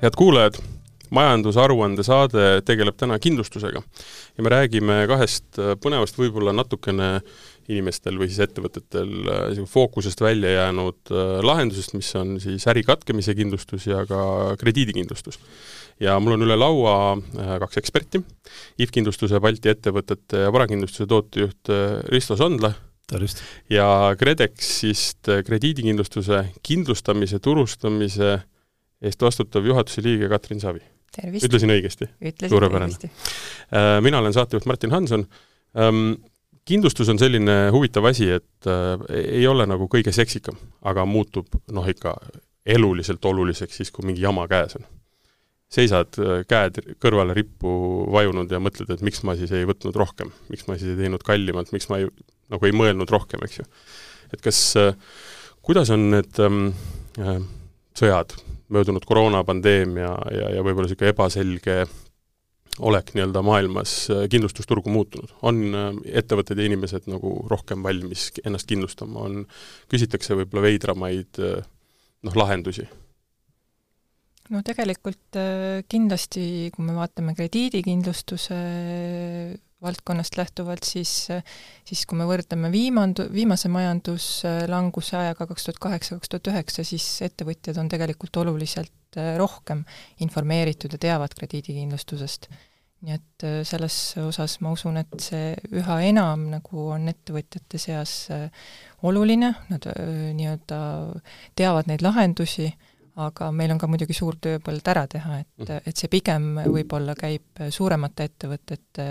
head kuulajad, majandusaruande saade tegeleb täna kindlustusega ja me räägime kahest põnevast, võib-olla natukene inimestel või siis ettevõtetel äh, fookusest välja jäänud äh, lahendusest, mis on siis äri katkemise kindlustus ja ka krediidikindlustus. ja mul on üle laua äh, kaks eksperti, IF Kindlustuse Balti ettevõtete ja varakindlustuse tootejuht Risto Sondla tervist! ja KredExist krediidikindlustuse kindlustamise, turustamise eest vastutav juhatuse liige Katrin Savi. ütlesin õigesti? suurepärane. mina olen saatejuht Martin Hanson ähm, kindlustus on selline huvitav asi, et äh, ei ole nagu kõige seksikam, aga muutub noh, ikka eluliselt oluliseks siis, kui mingi jama käes on. seisad äh, käed kõrvale rippu vajunud ja mõtled, et miks ma siis ei võtnud rohkem, miks ma siis ei teinud kallimalt, miks ma ei, nagu ei mõelnud rohkem, eks ju. et kas äh,, kuidas on need ähm, äh, sõjad, möödunud koroonapandeemia ja, ja võib-olla niisugune ebaselge olek nii-öelda maailmas äh, kindlustusturgu muutunud? on äh, ettevõtted ja inimesed nagu rohkem valmis ennast kindlustama, on, küsitakse võib-olla veidramaid äh, noh, lahendusi? no tegelikult kindlasti, kui me vaatame krediidikindlustuse valdkonnast lähtuvalt, siis, siis kui me võrdleme viimandu-, viimase majanduslanguse ajaga kaks tuhat kaheksa, kaks tuhat üheksa, siis ettevõtjad on tegelikult oluliselt rohkem informeeritud ja teavad krediidikindlustusest. Nii et äh, selles osas ma usun, et see üha enam nagu on ettevõtjate seas äh, oluline, nad nii-öelda teavad neid lahendusi, aga meil on ka muidugi suur tööpõld ära teha, et, mhm. et see pigem võib-olla käib suuremate ettevõtete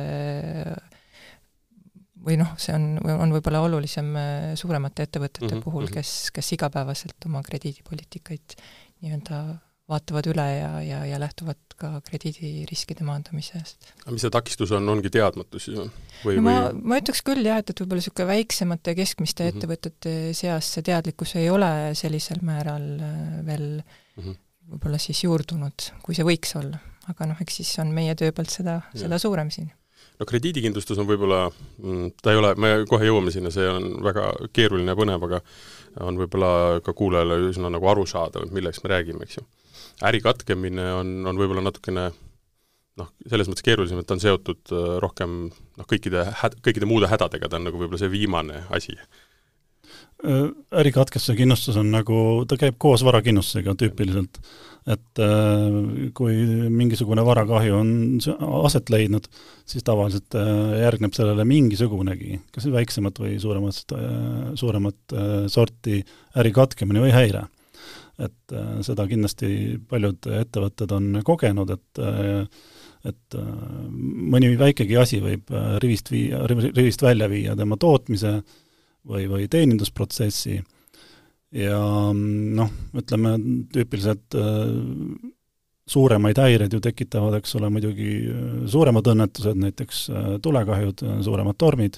või noh, see on, on võib-olla olulisem suuremate ettevõtete mm -hmm. puhul, mhm. kes, kes igapäevaselt oma krediidipoliitikaid nii-öelda vaatavad üle ja, ja, ja lähtuvad ka krediidiriskide maandamisest. aga mis see takistus on, ongi teadmatus ju? või no ma, ma ütleks küll jah, et, et võib-olla niisugune väiksemate ja keskmiste mm -hmm. ettevõtete seas see teadlikkus ei ole sellisel määral äh, veel mm -hmm. võib-olla siis juurdunud, kui see võiks olla. aga noh, eks siis on meie töö pealt seda, seda suurem siin no krediidikindlustus on võib-olla, mm, ta ei ole, me kohe jõuame sinna, see on väga keeruline ja põnev, aga on võib-olla ka kuulajale üsna nagu arusaadav, et millest me räägime, eks ju äri katkemine on, on võib-olla natukene noh, selles mõttes keerulisem, et ta on seotud äh, rohkem noh, kõikide häd-, kõikide muude hädadega, ta on nagu võib-olla see viimane asi. Äh, ärikatkestuse kindlustus on nagu, ta käib koos varakindlustusega tüüpiliselt. et äh, kui mingisugune varakahju on aset leidnud, siis tavaliselt järgneb sellele mingisugunegi, kas väiksemat või suuremat, suuremat sorti äri katkemine või häire et äh, seda kindlasti paljud ettevõtted on kogenud, et äh, et äh, mõni väikegi asi võib rivist viia, rivist välja viia tema tootmise või, või teenindusprotsessi. Ja noh, ütleme tüüpiliselt suuremaid häireid ju tekitavad, eks ole, muidugi suuremad õnnetused, näiteks tulekahjud, suuremad tormid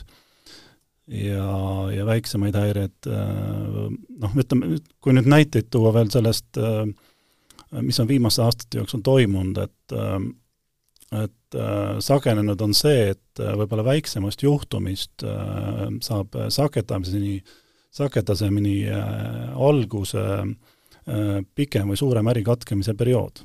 ja, ja väiksemaid häireid, äh, noh, ütleme, kui nüüd näiteid tuua veel sellest, äh, mis on viimaste aastate jooksul toimunud, et äh, et sagenenud on see, et võib-olla väiksemast juhtumist saab sagedamini, sagedasemini alguse pikem või suurem ärikatkemise periood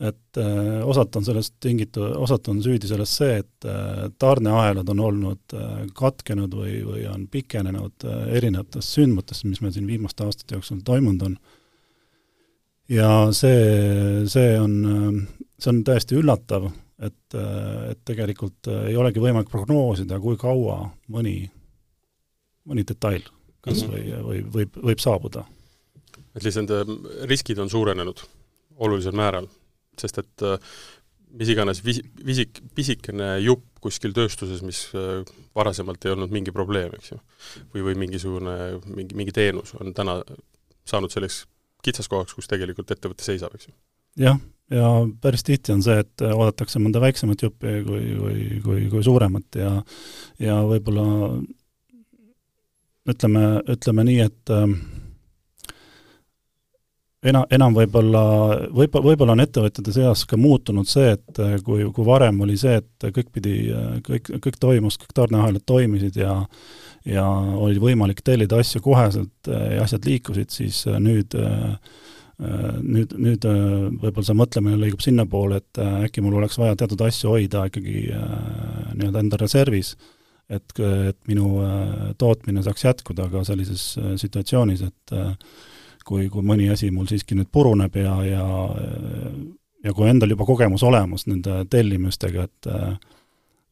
et äh, osalt on sellest tingitud, osalt on süüdi selles see, et äh, tarneahelad on olnud äh, katkenud või, või on pikenenud äh, erinevatest sündmutest, mis meil siin viimaste aastate jooksul toimunud on. ja see, see on, äh, see on täiesti üllatav, et, äh, et tegelikult äh, ei olegi võimalik prognoosida, kui kaua mõni, mõni detail kas mm -hmm. või, või võib, võib saabuda. et lihtsalt riskid on suurenenud olulisel määral sest et äh, mis iganes vis-, visik, pisikene jupp kuskil tööstuses, mis äh, varasemalt ei olnud mingi probleem, eks ju, või, või mingisugune, mingi, mingi teenus on täna saanud selleks kitsaskohaks, kus tegelikult ettevõte seisab, eks ju. jah, ja päris tihti on see, et oodatakse mõnda väiksemat juppi kui, kui, kui, kui suuremat ja ja võib-olla ütleme, ütleme nii, et äh, ena-, enam võib-olla, võib, võib-olla on ettevõtjate seas ka muutunud see, et äh, kui, kui varem oli see, et kõik pidi, äh, kõik, kõik toimus, kõik tarneahelad toimisid ja ja oli võimalik tellida asju koheselt äh, ja asjad liikusid, siis nüüd nüüd, nüüd võib-olla see mõtlemine liigub sinnapoole, et äkki mul oleks vaja teatud asju hoida ikkagi nii-öelda enda reservis, et, et minu tootmine saaks jätkuda ka sellises situatsioonis, et kui, kui mõni asi mul siiski nüüd puruneb ja, ja ja kui endal juba kogemus olemas nende tellimustega, et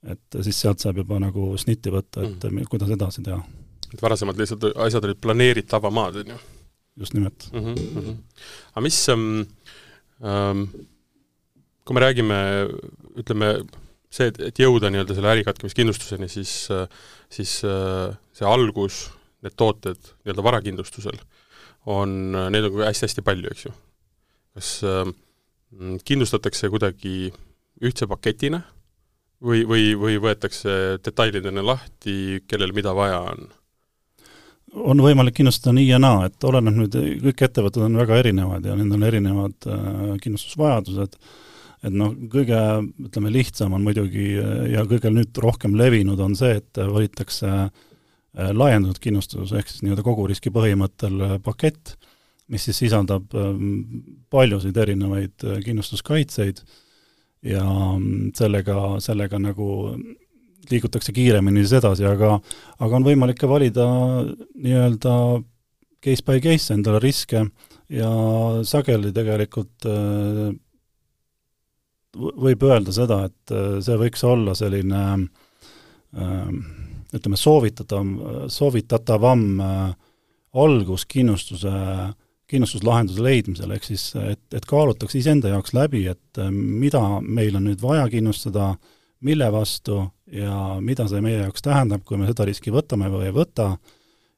et siis sealt saab juba nagu snitti võtta, et mm. kuidas edasi teha. et varasemalt lihtsalt asjad olid planeeritavamad, on ju? just nimelt mm. -hmm, mm -hmm. aga mis ähm, ähm, kui me räägime, ütleme, see, et, et jõuda nii-öelda selle ärikatkemiskindlustuseni, siis, siis see algus, need tooted nii-öelda varakindlustusel, on, neid on hästi-hästi palju, eks ju. kas äh, kindlustatakse kuidagi ühtse paketina või, või, või võetakse detailidena lahti, kellel mida vaja on? on võimalik kindlustada nii ja naa, et oleneb nüüd, kõik ettevõtted on väga erinevad ja nendel on erinevad äh, kindlustusvajadused, et noh, kõige ütleme, lihtsam on muidugi ja kõige nüüd rohkem levinud on see, et valitakse äh, laiendatud kindlustus, ehk siis nii-öelda koguriski põhimõttel äh, pakett, mis siis sisaldab ähm, paljusid erinevaid äh, kindlustuskaitseid ja mm, sellega, sellega nagu liigutakse kiiremini siis edasi, aga aga on võimalik ka valida nii-öelda case by case endale riske ja sageli tegelikult äh, võib öelda seda, et äh, see võiks olla selline äh, ütleme, soovitatav, soovitatavam algus kindlustuse, kindlustuslahenduse leidmisel, ehk siis et, et kaalutakse iseenda jaoks läbi, et mida meil on nüüd vaja kindlustada, mille vastu ja mida see meie jaoks tähendab, kui me seda riski võtame või ei võta,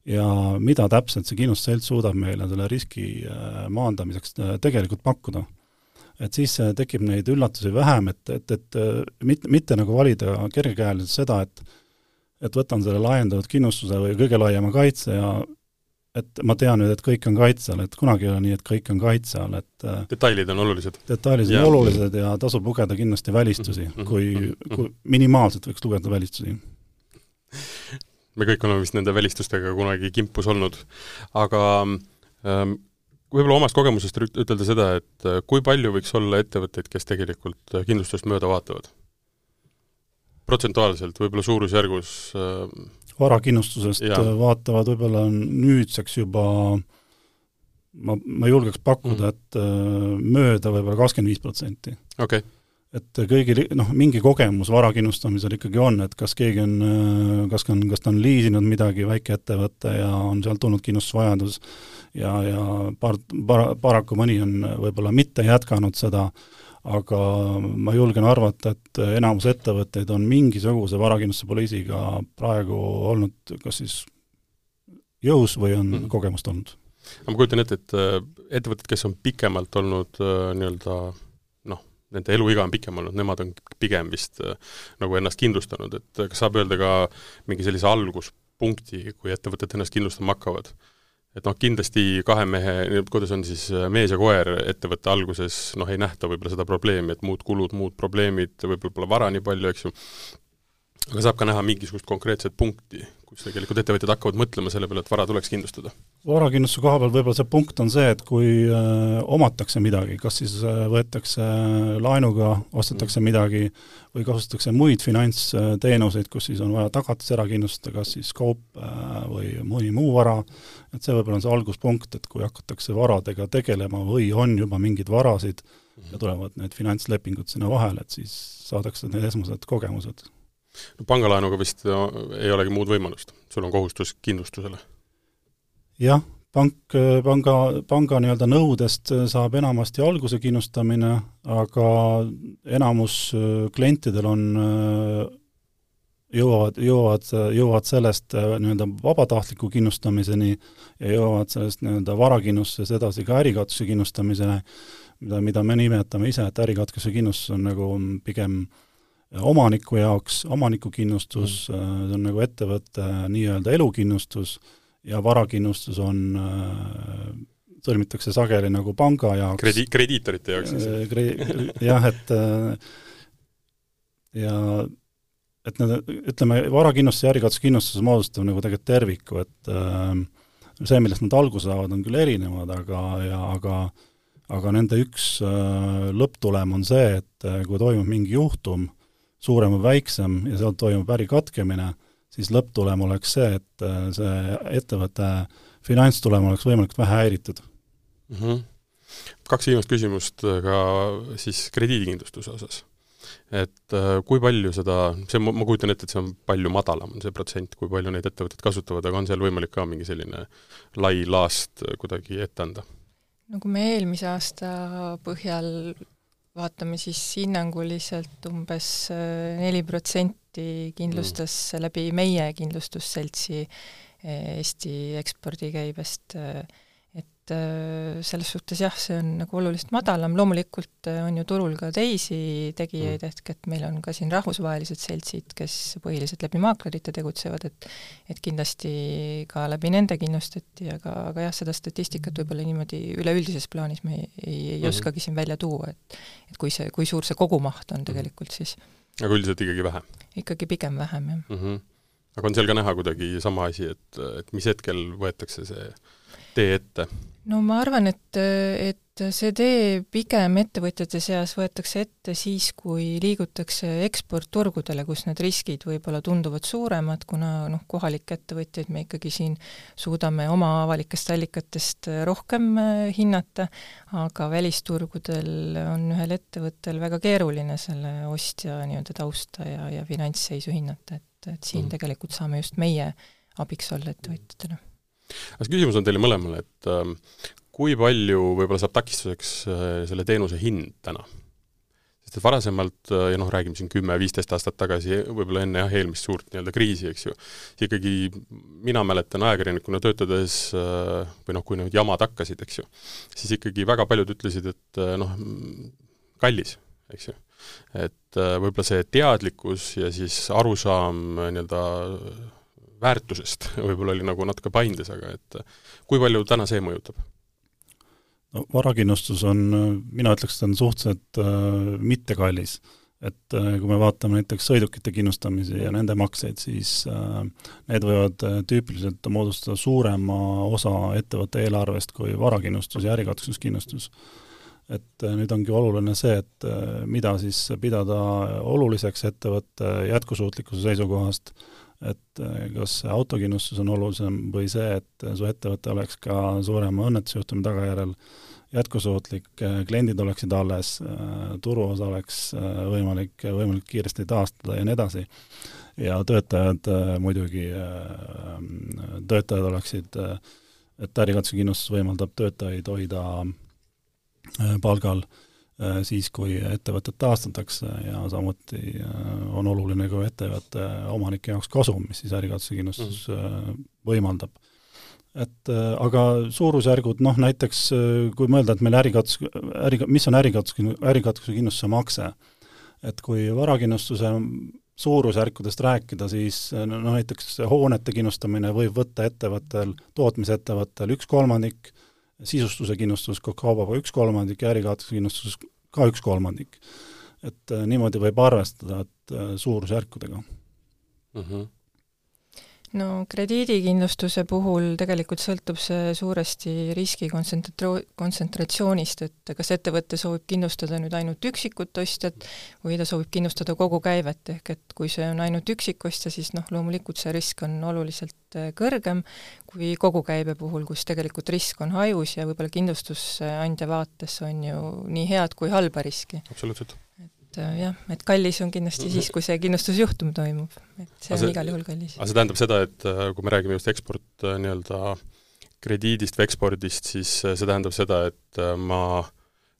ja mida täpselt see kindlustusselts suudab meile selle riski äh, maandamiseks äh, tegelikult pakkuda. et siis äh, tekib neid üllatusi vähem, et, et, et mitte, mitte nagu valida kergekäeliselt seda, et et võtan selle laiendatud kindlustuse või kõige laiema kaitse ja et ma tean nüüd, et kõik on kaitse all, et kunagi ei ole nii, et kõik on kaitse all, et äh, detailid on olulised? detailid on olulised ja tasub lugeda kindlasti välistusi mm, -hmm. kui, mhm. kui minimaalselt võiks lugeda välistusi. me kõik oleme vist nende välistustega kunagi kimpus olnud, aga ähm, võib-olla omast kogemusest ütelda seda, et äh, kui palju võiks olla ettevõtteid, kes tegelikult äh, kindlustust mööda vaatavad? Protsentuaalselt, võib-olla suurusjärgus äh, varakindlustusest vaatavad võib-olla nüüdseks juba ma, ma julgeks pakkuda mm., et äh, mööda võib-olla kakskümmend viis protsenti. okei okay et kõigil noh, mingi kogemus varakindlustamisel ikkagi on, et kas keegi on, äh, kas on, kas ta on liisinud midagi, väikeettevõte ja on sealt tulnud kindlustusvajadus ja, ja par-, par-, paraku mõni on võib-olla mitte jätkanud seda, aga ma julgen arvata, et enamus ettevõtteid on mingisuguse varakindlustuse poliisiga praegu olnud kas siis jõus või on mm -hmm. kogemust olnud. aga ma kujutan ette, et äh, ettevõtted, kes on pikemalt olnud äh, nii-öelda noh, nende eluiga on pikem olnud, nemad on pigem vist äh, nagu ennast kindlustanud, et kas saab öelda ka mingi sellise alguspunkti, kui ettevõtted ennast kindlustama hakkavad? Et noh, kindlasti kahe mehe, kuidas on siis äh, mees ja koer ettevõtte alguses, noh ei nähta võib-olla seda probleemi, et muud kulud, muud probleemid, võib-olla pole vara nii palju, eks ju, aga saab ka näha mingisugust konkreetset punkti, kus tegelikult ettevõtjad hakkavad mõtlema selle peale, et vara tuleks kindlustada? varakindlustuse koha peal võib-olla see punkt on see, et kui äh, omatakse midagi, kas siis äh, võetakse äh, laenuga, ostetakse mm. midagi või kasutatakse muid finantsteenuseid, kus siis on vaja tagatis ära kindlustada, kas siis kaup äh, või mõni muu vara, et see võib-olla on see alguspunkt, et kui hakatakse varadega tegelema või on juba mingeid varasid mm. ja tulevad need finantslepingud sinna vahele, et siis saadakse need esmased kogemused no pangalaenuga vist ei olegi muud võimalust, sul on kohustus kindlustusele? jah, pank, panga, panga nii-öelda nõudest saab enamasti alguse kindlustamine, aga enamus klientidel on, jõuavad, jõuavad, jõuavad sellest nii-öelda vabatahtliku kindlustamiseni ja jõuavad sellest nii-öelda varakindlustuses edasi ka ärikaotuse kindlustamiseni, mida, mida me nimetame ise, et ärikatkese kindlustus on nagu pigem äh, omaniku jaoks omanikukindlustus mm., äh, see on nagu ettevõtte nii-öelda elukindlustus ja varakindlustus on, äh, sõlmitakse sageli nagu panga jaoks. Kredi-, krediitorite jaoks siis? Äh, kre-, jah, et ja et need, ütleme, varakindlustus ja ärikatsuskindlustus moodustavad nagu tegelikult terviku, et see, millest nad alguse saavad, on küll erinevad, aga, ja aga aga nende üks lõpptulem on see, et kui toimub mingi juhtum, suurem või väiksem, ja sealt toimub äri katkemine, siis lõpptulem oleks see, et see ettevõtte finantstulem oleks võimalikult vähe häiritud mm. -hmm. Kaks viimast küsimust ka siis krediidikindlustuse osas et äh, kui palju seda, see, ma kujutan ette, et see on palju madalam, see protsent, kui palju neid ettevõtted kasutavad, aga on seal võimalik ka mingi selline lai laast kuidagi ette anda? no kui me eelmise aasta põhjal vaatame, siis hinnanguliselt umbes äh, neli protsenti kindlustas mm. läbi meie kindlustusseltsi äh, Eesti ekspordikäibest äh, et äh, selles suhtes jah, see on nagu oluliselt madalam, loomulikult äh, on ju turul ka teisi tegijaid mm., ehk et meil on ka siin rahvusvahelised seltsid, kes põhiliselt läbi maaklerite tegutsevad, et et kindlasti ka läbi nende kindlustati, aga, aga jah, seda statistikat võib-olla niimoodi üleüldises plaanis me ei, ei, ei mm -hmm. oskagi siin välja tuua, et et kui see, kui suur see kogumaht on mhm. tegelikult siis. aga üldiselt ikkagi vähe? ikkagi pigem vähem, jah mm. -hmm. aga on seal ka näha kuidagi sama asi, et, et mis hetkel võetakse see tee ette? No ma arvan, et, et see tee pigem ettevõtjate seas võetakse ette siis, kui liigutakse eksportturgudele, kus need riskid võib-olla tunduvad suuremad, kuna noh, kohalikke ettevõtjaid me ikkagi siin suudame oma avalikest allikatest rohkem äh, hinnata, aga välisturgudel on ühel ettevõttel väga keeruline selle ostja nii-öelda tausta ja, ja finantsseisu hinnata, et, et siin mm. tegelikult saame just meie abiks olla ettevõtjatele see küsimus on teile mõlemale, et äh, kui palju võib-olla saab takistuseks äh, selle teenuse hind täna? sest et varasemalt äh, ja noh, räägime siin kümme-viisteist aastat tagasi, võib-olla enne jah, eelmist suurt nii-öelda kriisi, eks ju, ikkagi mina mäletan ajakirjanikuna töötades äh, või noh, kui need jamad hakkasid, eks ju, siis ikkagi väga paljud ütlesid, et äh, noh, kallis, eks ju. et võib-olla see teadlikkus ja siis arusaam nii-öelda väärtusest võib-olla oli nagu natuke paindes, aga et kui palju täna see mõjutab? no varakindlustus on, mina ütleks, ta on suhteliselt äh, mittekallis. et äh, kui me vaatame näiteks sõidukite kindlustamisi ja nende makseid, siis äh, need võivad äh, tüüpiliselt moodustada suurema osa ettevõtte eelarvest kui varakindlustus ja ärikatsuskindlustus et äh, nüüd ongi oluline see, et äh, mida siis pidada oluliseks ettevõtte jätkusuutlikkuse seisukohast et eh, kas autokindlustus on olulisem või see, et su ettevõte oleks ka suurema õnnetusjuhtumi tagajärjel jätkusuutlik, eh, kliendid oleksid alles, eh, turuosa oleks võimalik, võimalik kiiresti taastada ja nii edasi. ja töötajad muidugi, töötajad oleksid, et ärikatsekindlustus võimaldab töötajaid hoida palgal äh, Äh, siis, kui ettevõtet taastatakse ja samuti äh, on oluline ka ettevõtte omanike jaoks kasum, mis siis ärikatsekindlustus mm. võimaldab. et aga suurusjärgud, noh näiteks kui mõelda, et meil ärikats-, äri, mis on ärikats-, ärikatsekindlustuse makse, et kui varakindlustuse suurusjärkudest rääkida, siis no näiteks hoonete kindlustamine võib võtta ettevõttel, tootmisettevõttel üks kolmandik, sisustuse kindlustus kaubaga üks kolmandik ja ärikaotuskindlustus ka üks kolmandik. et äh, niimoodi võib arvestada, et äh, suurusjärkudega mm. -hmm no krediidikindlustuse puhul tegelikult sõltub see suuresti riski kontsentratro-, kontsentratsioonist, et kas ettevõte soovib kindlustada nüüd ainult üksikut ostjat või ta soovib kindlustada kogu käivet, ehk et kui see on ainult üksikostja, siis noh, loomulikult see risk on oluliselt äh, kõrgem kui kogu käibe puhul, kus tegelikult risk on hajus ja võib-olla kindlustusandja vaates on ju nii head kui halba riski. absoluutselt et äh, jah, et kallis on kindlasti siis, kui see kindlustusjuhtum toimub, et see on igal juhul kallis. aga see tähendab seda, et äh, kui me räägime just eksport äh, nii-öelda krediidist või ekspordist, siis see tähendab seda, et ma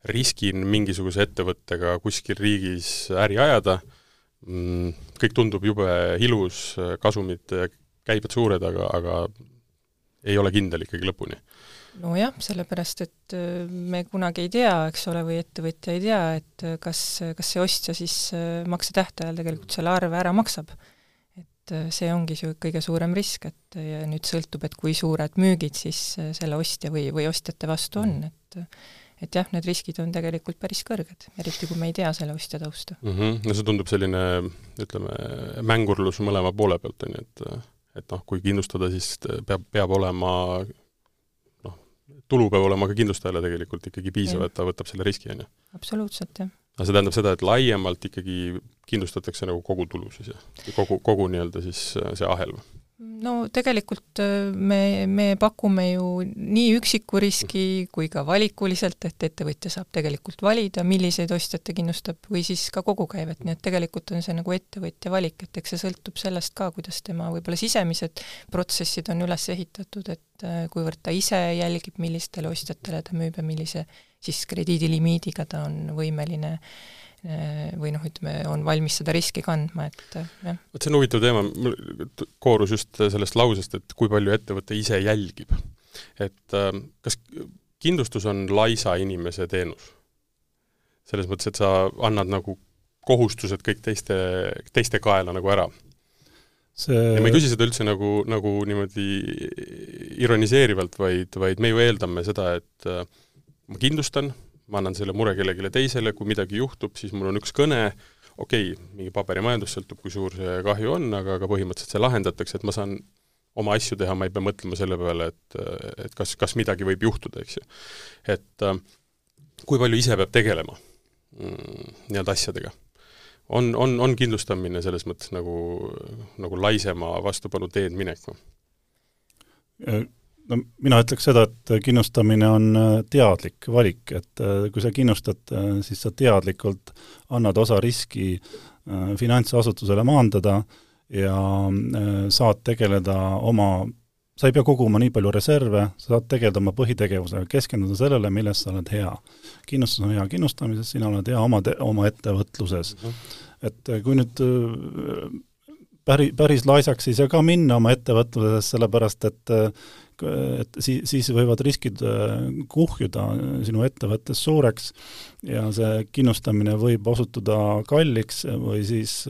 riskin mingisuguse ettevõttega kuskil riigis äri ajada, mm, kõik tundub jube ilus, kasumid, käibed suured, aga, aga ei ole kindel ikkagi lõpuni nojah, sellepärast et äh, me kunagi ei tea, eks ole, või ettevõtja ei tea, et äh, kas, kas see ostja siis äh, maksetähtajal tegelikult selle arve ära maksab. et see ongi see kõige suurem risk, et ja nüüd sõltub, et kui suured müügid siis selle ostja või, või ostjate vastu on, mm. et et jah, need riskid on tegelikult päris kõrged, eriti kui me ei tea selle ostja tausta mm. -hmm. no see tundub selline, ütleme, mängurlus mõlema poole pealt, on ju, et et noh, kui kindlustada, siis peab, peab olema tulu peab olema ka kindlustajale tegelikult ikkagi piisav, et ta võtab selle riski, on ju. absoluutselt, jah. aga see tähendab seda, et laiemalt ikkagi kindlustatakse nagu kogu tulu siis, jah? kogu, kogu nii-öelda siis see ahel või? No tegelikult äh, me, me pakume ju nii üksiku riski kui ka valikuliselt, et ettevõtja saab tegelikult valida, milliseid ostjaid ta kindlustab, või siis ka kogukäivet, nii et tegelikult on see nagu ettevõtja valik, et eks see sõltub sellest ka, kuidas tema võib-olla sisemised protsessid on üles ehitatud, et äh, kuivõrd ta ise jälgib, millistele ostjatele ta müüb ja millise siis krediidilimiidiga ta on võimeline äh, või noh, ütleme, on valmis seda riski kandma, et äh, jah. vot see on huvitav teema, mul koorus just sellest lausest, et kui palju ettevõte ise jälgib. et äh, kas kindlustus on laisa inimese teenus? selles mõttes, et sa annad nagu kohustused kõik teiste, teiste kaela nagu ära see ja ma ei küsi seda üldse nagu, nagu niimoodi ironiseerivalt, vaid, vaid me ju eeldame seda, et ma kindlustan, ma annan selle mure kellelegi teisele, kui midagi juhtub, siis mul on üks kõne, okei okay,, mingi paberimajandus sõltub, kui suur see kahju on, aga, aga põhimõtteliselt see lahendatakse, et ma saan oma asju teha, ma ei pea mõtlema selle peale, et, et kas, kas midagi võib juhtuda, eks ju. et äh, kui palju ise peab tegelema mm, nii-öelda asjadega. on, on, on kindlustamine selles mõttes nagu, nagu laisema vastupanu teed minek no mina ütleks seda, et kindlustamine on äh, teadlik valik, et äh, kui sa kindlustad, äh, siis sa teadlikult annad osa riski finantsasutusele maandada ja saad tegeleda oma, sa ei pea koguma nii palju reserve, sa saad tegeleda oma põhitegevusega, keskenduda sellele, milles sa oled hea. kindlustus on hea kindlustamises, sina oled hea oma, oma ettevõtluses mm. -hmm. et kui nüüd päri, päris laisaks ei saa ka minna oma ettevõtluses, sellepärast et et siis, siis võivad riskid äh, kuhjuda sinu ettevõttes suureks ja see kindlustamine võib osutuda kalliks või siis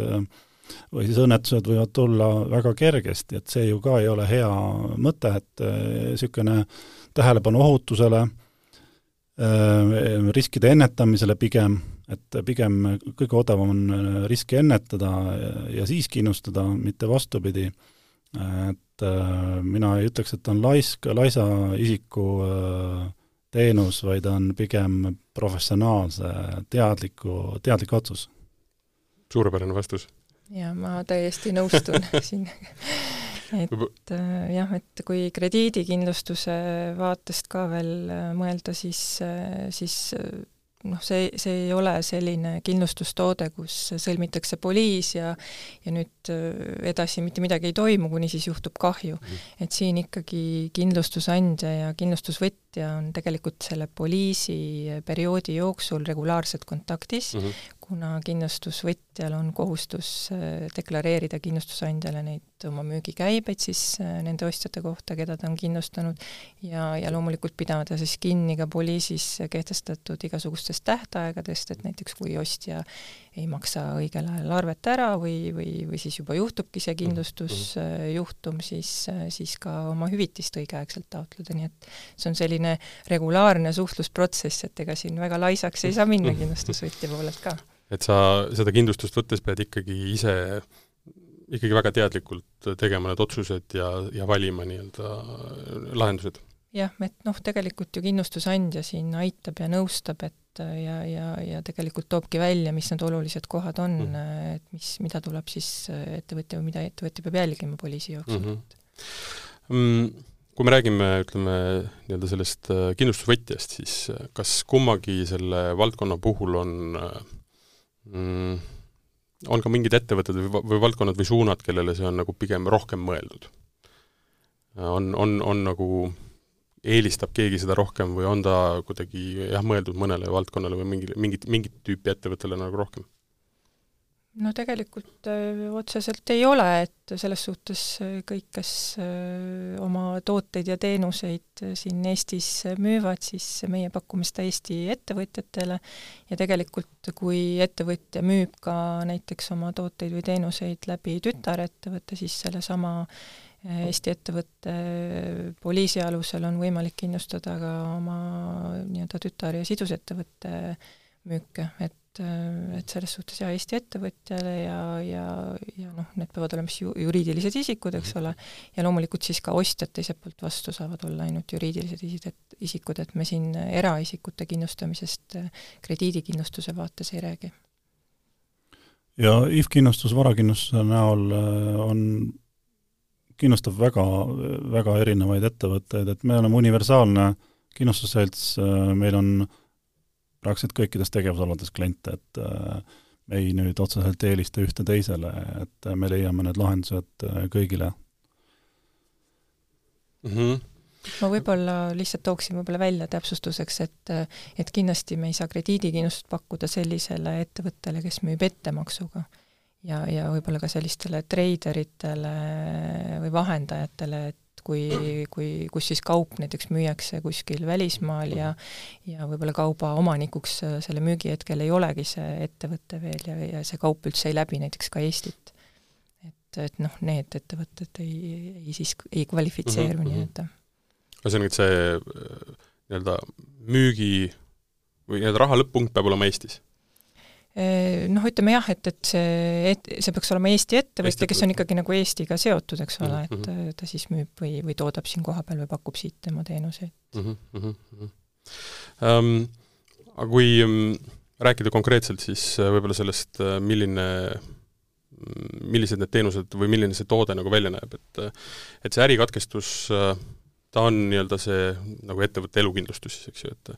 või siis õnnetused võivad tulla väga kergesti, et see ju ka ei ole hea mõte, et äh, niisugune tähelepanu ohutusele, äh, riskide ennetamisele pigem, et pigem kõige odavam on riski ennetada ja siis kindlustada, mitte vastupidi. Et äh, mina ei ütleks, et on laisk, laisa isiku äh, teenus, vaid on pigem professionaalse, teadliku, teadlik otsus. suurepärane vastus. jaa, ma täiesti nõustun siin et äh, jah, et kui krediidikindlustuse vaatest ka veel mõelda, siis, siis noh, see, see ei ole selline kindlustustoode, kus sõlmitakse poliis ja ja nüüd äh, edasi mitte midagi ei toimu, kuni siis juhtub kahju. Mhm. et siin ikkagi kindlustusandja ja kindlustusvõtja on tegelikult selle poliisi perioodi jooksul regulaarselt kontaktis mm, -hmm kuna kindlustusvõtjal on kohustus äh, deklareerida kindlustusandjale neid oma müügikäibeid siis äh, nende ostjate kohta, keda ta on kindlustanud, ja, ja loomulikult pidada siis kinni ka poliisis kehtestatud igasugustest tähtaegadest, et näiteks kui ostja ei maksa õigel ajal arvet ära või, või, või siis juba juhtubki see kindlustusjuhtum, siis, siis ka oma hüvitist õigeaegselt taotleda, nii et see on selline regulaarne suhtlusprotsess, et ega siin väga laisaks ei saa minna kindlustusvõtja poolelt ka. Et sa seda kindlustust võttes pead ikkagi ise ikkagi väga teadlikult tegema need otsused ja, ja valima nii-öelda lahendused. jah, et noh, tegelikult ju kindlustusandja siin aitab ja nõustab, et ja, ja, ja tegelikult toobki välja, mis need olulised kohad on mm., et mis, mida tuleb siis ettevõtja või mida ettevõtja peab jälgima poliisi jooksul mhm. mm. -hmm. Kui me räägime, ütleme, nii-öelda sellest kindlustusvõtjast, siis kas kummagi selle valdkonna puhul on äh, mm, on ka mingid ettevõtted või, või valdkonnad või suunad, kellele see on nagu pigem rohkem mõeldud? on, on, on nagu, eelistab keegi seda rohkem või on ta kuidagi jah, mõeldud mõnele valdkonnale või mingile, mingit, mingit tüüpi ettevõttele nagu rohkem? No tegelikult öö, otseselt ei ole, et selles suhtes kõik, kes öö, oma tooteid ja teenuseid siin Eestis müüvad, siis meie pakume seda Eesti ettevõtjatele. Ja tegelikult kui ettevõtja müüb ka näiteks oma tooteid või teenuseid läbi tütarettevõtte, siis sellesama Eesti ettevõtte poliisi alusel on võimalik kindlustada ka oma nii-öelda tütar- ja sidusettevõtte müüke, et et, et selles suhtes jaa, Eesti ettevõtjale ja, ja, ja noh, need peavad olema siis ju juriidilised isikud, eks ole, ja loomulikult siis ka ostjad teiselt poolt vastu saavad olla ainult juriidilised isikud, et me siin eraisikute kindlustamisest krediidikindlustuse vaates ei räägi. ja IF kindlustus varakindlustuse näol äh, on kindlustab väga, väga erinevaid ettevõtteid, et me oleme universaalne kindlustusselts, äh, meil on praktiliselt kõikides tegevusalades kliente, et äh, me ei nüüd otseselt eelista ühte teisele, et me leiame need lahendused äh, kõigile mm. -hmm ma võib-olla lihtsalt tooksin võib-olla välja täpsustuseks, et et kindlasti me ei saa krediidikindlustust pakkuda sellisele ettevõttele, kes müüb ettemaksuga. ja, ja võib-olla ka sellistele treideritele või vahendajatele, et kui, kui, kus siis kaup näiteks müüakse kuskil välismaal ja ja võib-olla kauba omanikuks äh, selle müügi hetkel ei olegi see ettevõte veel ja, ja see kaup üldse ei läbi näiteks ka Eestit. et, et noh, need ettevõtted ei, ei siis, ei kvalifitseeru mm -hmm. nii-öelda. ühesõnaga, et see äh, nii-öelda müügi või nii-öelda raha lõpp-punkt peab olema Eestis noh, ütleme jah, et, et see, et see peaks olema Eesti ettevõtja, kes on ikkagi nagu Eestiga seotud, eks ole, et mm -hmm. ta siis müüb või, või toodab siin kohapeal või pakub siit tema teenuseid mm. -hmm. Um, aga kui um, rääkida konkreetselt, siis uh, võib-olla sellest, uh, milline millised need teenused või milline see toode nagu välja näeb, et et see ärikatkestus ta on nii-öelda see nagu ettevõtte elukindlustus siis, eks ju, et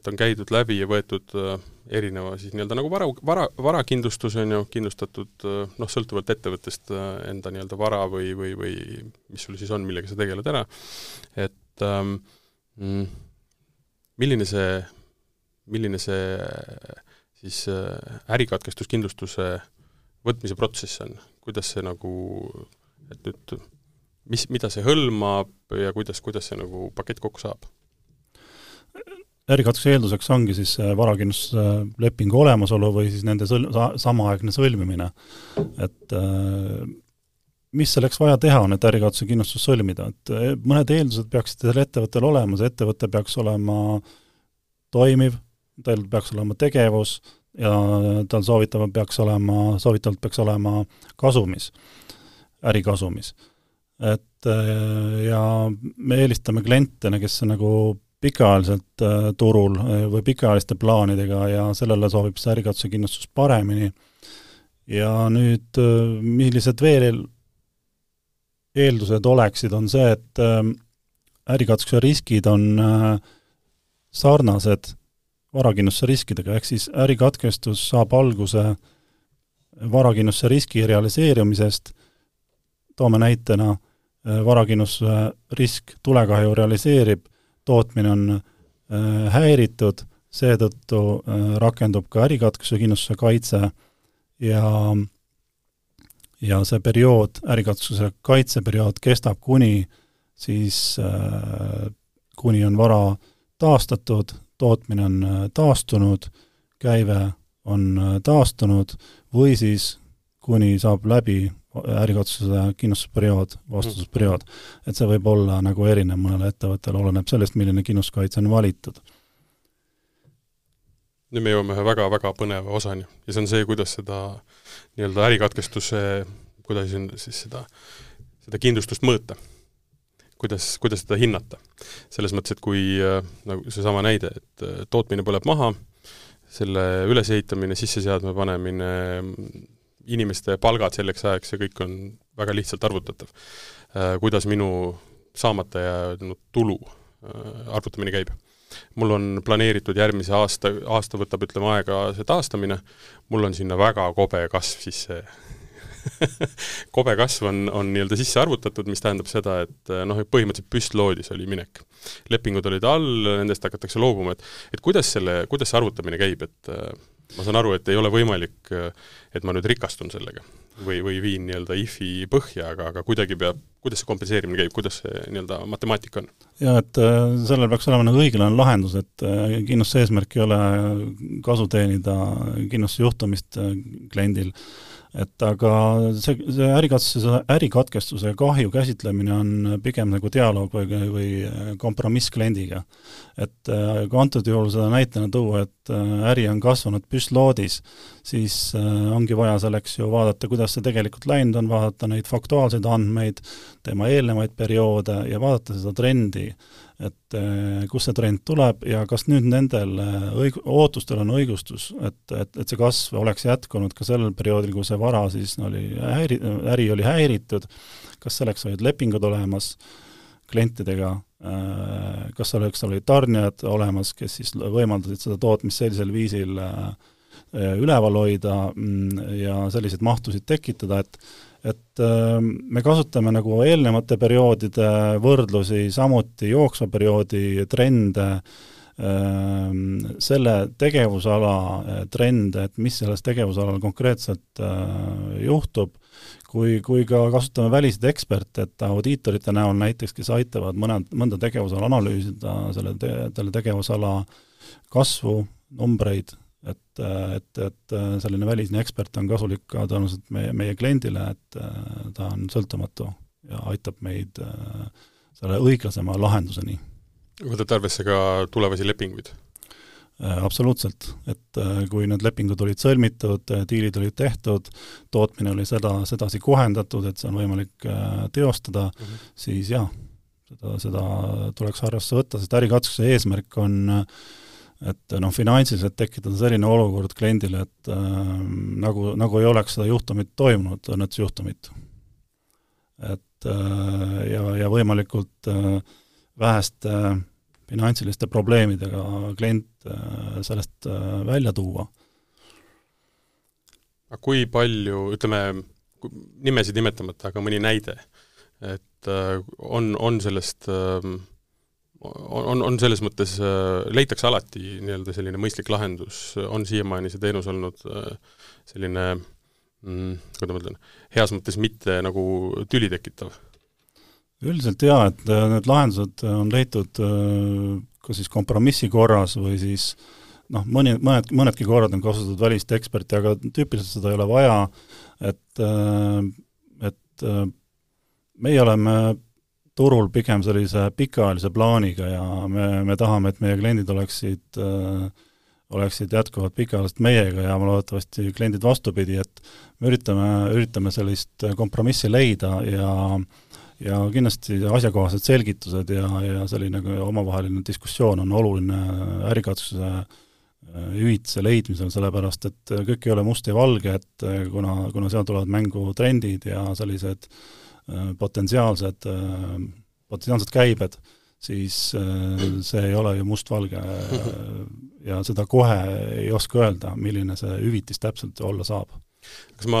et on käidud läbi ja võetud äh, erineva siis nii-öelda nagu vara, vara, varakindlustus on ju, kindlustatud äh, noh, sõltuvalt ettevõttest äh, enda nii-öelda vara või, või, või mis sul siis on, millega sa tegeled ära, et ähm, mm, milline see, milline see siis ärikatkestuskindlustuse võtmise protsess on, kuidas see nagu, et nüüd mis, mida see hõlmab ja kuidas, kuidas see nagu pakett kokku saab? ärikatse eelduseks ongi siis varakindlustuslepingu olemasolu või siis nende sõl-, sa-, samaaegne sõlmimine. et äh, mis selleks vaja teha on, et ärikatse kindlustus sõlmida, et äh, mõned eeldused peaksid sellel ettevõttel olema, see ettevõte peaks olema toimiv, tal peaks olema tegevus ja tal soovitavalt peaks olema, soovitavalt peaks olema kasumis, ärikasumis et äh, ja me eelistame klientidena, kes on nagu pikaajaliselt äh, turul äh, või pikaajaliste plaanidega ja sellele sobib see ärikatuse kindlustus paremini. ja nüüd, millised veel eeldused oleksid, on see, et ärikatsuse riskid on sarnased varakindlustuse riskidega, ehk siis ärikatkestus saab alguse varakindlustuse riski realiseerumisest, toome näitena Äh, varakindlustuse risk, tulekahju realiseerib, tootmine on äh, häiritud, seetõttu äh, rakendub ka ärikatkestuse kindlustuse kaitse ja ja see periood, ärikatkestuse kaitseperiood kestab kuni siis, kuni on vara taastatud, tootmine on taastunud, käive on taastunud või siis kuni saab läbi ärikatsuse kindlustusperiood, vastutusperiood. et see võib olla nagu erinev mõnele ettevõttele, oleneb sellest, milline kindlustuskaitse on valitud. nüüd me jõuame ühe väga-väga põneva osani ja see on see, kuidas seda nii-öelda ärikatkestuse, kuidas siis seda, seda kindlustust mõõta. kuidas, kuidas seda hinnata. selles mõttes, et kui nagu seesama näide, et tootmine põleb maha, selle ülesehitamine, sisseseadme panemine, inimeste palgad selleks ajaks ja kõik on väga lihtsalt arvutatav. Äh, kuidas minu saamata jäänud tulu äh, arvutamine käib. mul on planeeritud järgmise aasta, aasta võtab, ütleme, aega see taastamine, mul on sinna väga kobe kasv sisse kobe kasv on, on nii-öelda sisse arvutatud, mis tähendab seda, et äh, noh, põhimõtteliselt püstloodis oli minek. lepingud olid all, nendest hakatakse loobuma, et et kuidas selle, kuidas see arvutamine käib, et ma saan aru, et ei ole võimalik, et ma nüüd rikastun sellega või, või viin nii-öelda IFi põhja, aga, aga kuidagi peab, kuidas see kompenseerimine käib, kuidas see nii-öelda matemaatika on? jaa, et äh, sellel peaks olema nagu õiglane lahendus, et äh, kindlustuse eesmärk ei ole kasu teenida kindlustusjuhtumist äh, kliendil, et aga see, see ärikatkestuse, ärikatkestuse kahju käsitlemine on pigem nagu dialoog või, või kompromiss kliendiga. et äh, kui antud juhul seda näitena tuua, et äh, äri on kasvanud püstloodis, siis äh, ongi vaja selleks ju vaadata, kuidas see tegelikult läinud on, vaadata neid faktuaalseid andmeid, tema eelnevaid perioode ja vaadata seda trendi et eh, kust see trend tuleb ja kas nüüd nendel eh, õig-, ootustel on õigustus, et, et, et see kasv oleks jätkunud ka sellel perioodil, kui see vara siis oli häiri-, äri oli häiritud, kas selleks olid lepingud olemas klientidega, eh, kas selleks olid tarnijad olemas, kes siis võimaldasid seda tootmist sellisel viisil üleval hoida mm, ja selliseid mahtusid tekitada, et et ähm, me kasutame nagu eelnevate perioodide võrdlusi, samuti jooksva perioodi trende, ähm, selle tegevusala äh, trende, et mis selles tegevusalal konkreetselt äh, juhtub, kui, kui ka kasutame väliseid eksperte, et audiitorite näol näiteks, kes aitavad mõned, mõnda tegevusala analüüsida, selle te,, selle tegevusala kasvu, numbreid, et, et, et selline välisne ekspert on kasulik ka tõenäoliselt meie, meie kliendile, et äh, ta on sõltumatu ja aitab meid äh, selle õiglasema lahenduseni. võtate arvesse ka tulevasi lepinguid? Äh, absoluutselt, et kui need lepingud olid sõlmitud, diilid olid tehtud, tootmine oli seda, sedasi kohendatud, et see on võimalik teostada mm, -hmm. siis jah, seda, seda tuleks arvesse võtta, sest ärikatsuse eesmärk on äh, et noh, finantsiliselt tekitada selline olukord kliendile, et äh, nagu, nagu ei oleks seda juhtumit toimunud, õnnetusjuhtumit. et äh, ja, ja võimalikult äh, väheste äh, finantsiliste probleemidega klient äh, sellest äh, välja tuua. aga kui palju, ütleme, nimesid nimetamata, aga mõni näide, et äh, on, on sellest äh, on, on selles mõttes, äh, leitakse alati nii-öelda selline mõistlik lahendus, on siiamaani see teenus olnud äh, selline mm, kuidas ma ütlen, heas mõttes mitte nagu tüli tekitav? üldiselt jaa, et äh, need lahendused on leitud kas siis kompromissi korras või siis noh, mõni, mõned, mõnedki korrad on kasutatud välist eksperti, aga tüüpiliselt seda ei ole vaja, et, et meie oleme turul pigem sellise pikaajalise plaaniga ja me, me tahame, et meie kliendid oleksid äh, oleksid jätkuvalt pikaajaliselt meiega ja loodetavasti kliendid vastupidi, et me üritame, üritame sellist kompromissi leida ja ja kindlasti asjakohased selgitused ja, ja selline omavaheline diskussioon on oluline ärikatsuse äh, hüvitise leidmisel, sellepärast et kõik ei ole must ja valge, et kuna, kuna seal tulevad mängu trendid ja sellised äh, Äh, potentsiaalsed, äh, potentsiaalsed käibed, siis äh, see ei ole ju mustvalge ja seda kohe ei oska öelda, milline see hüvitis täpselt olla saab kas ma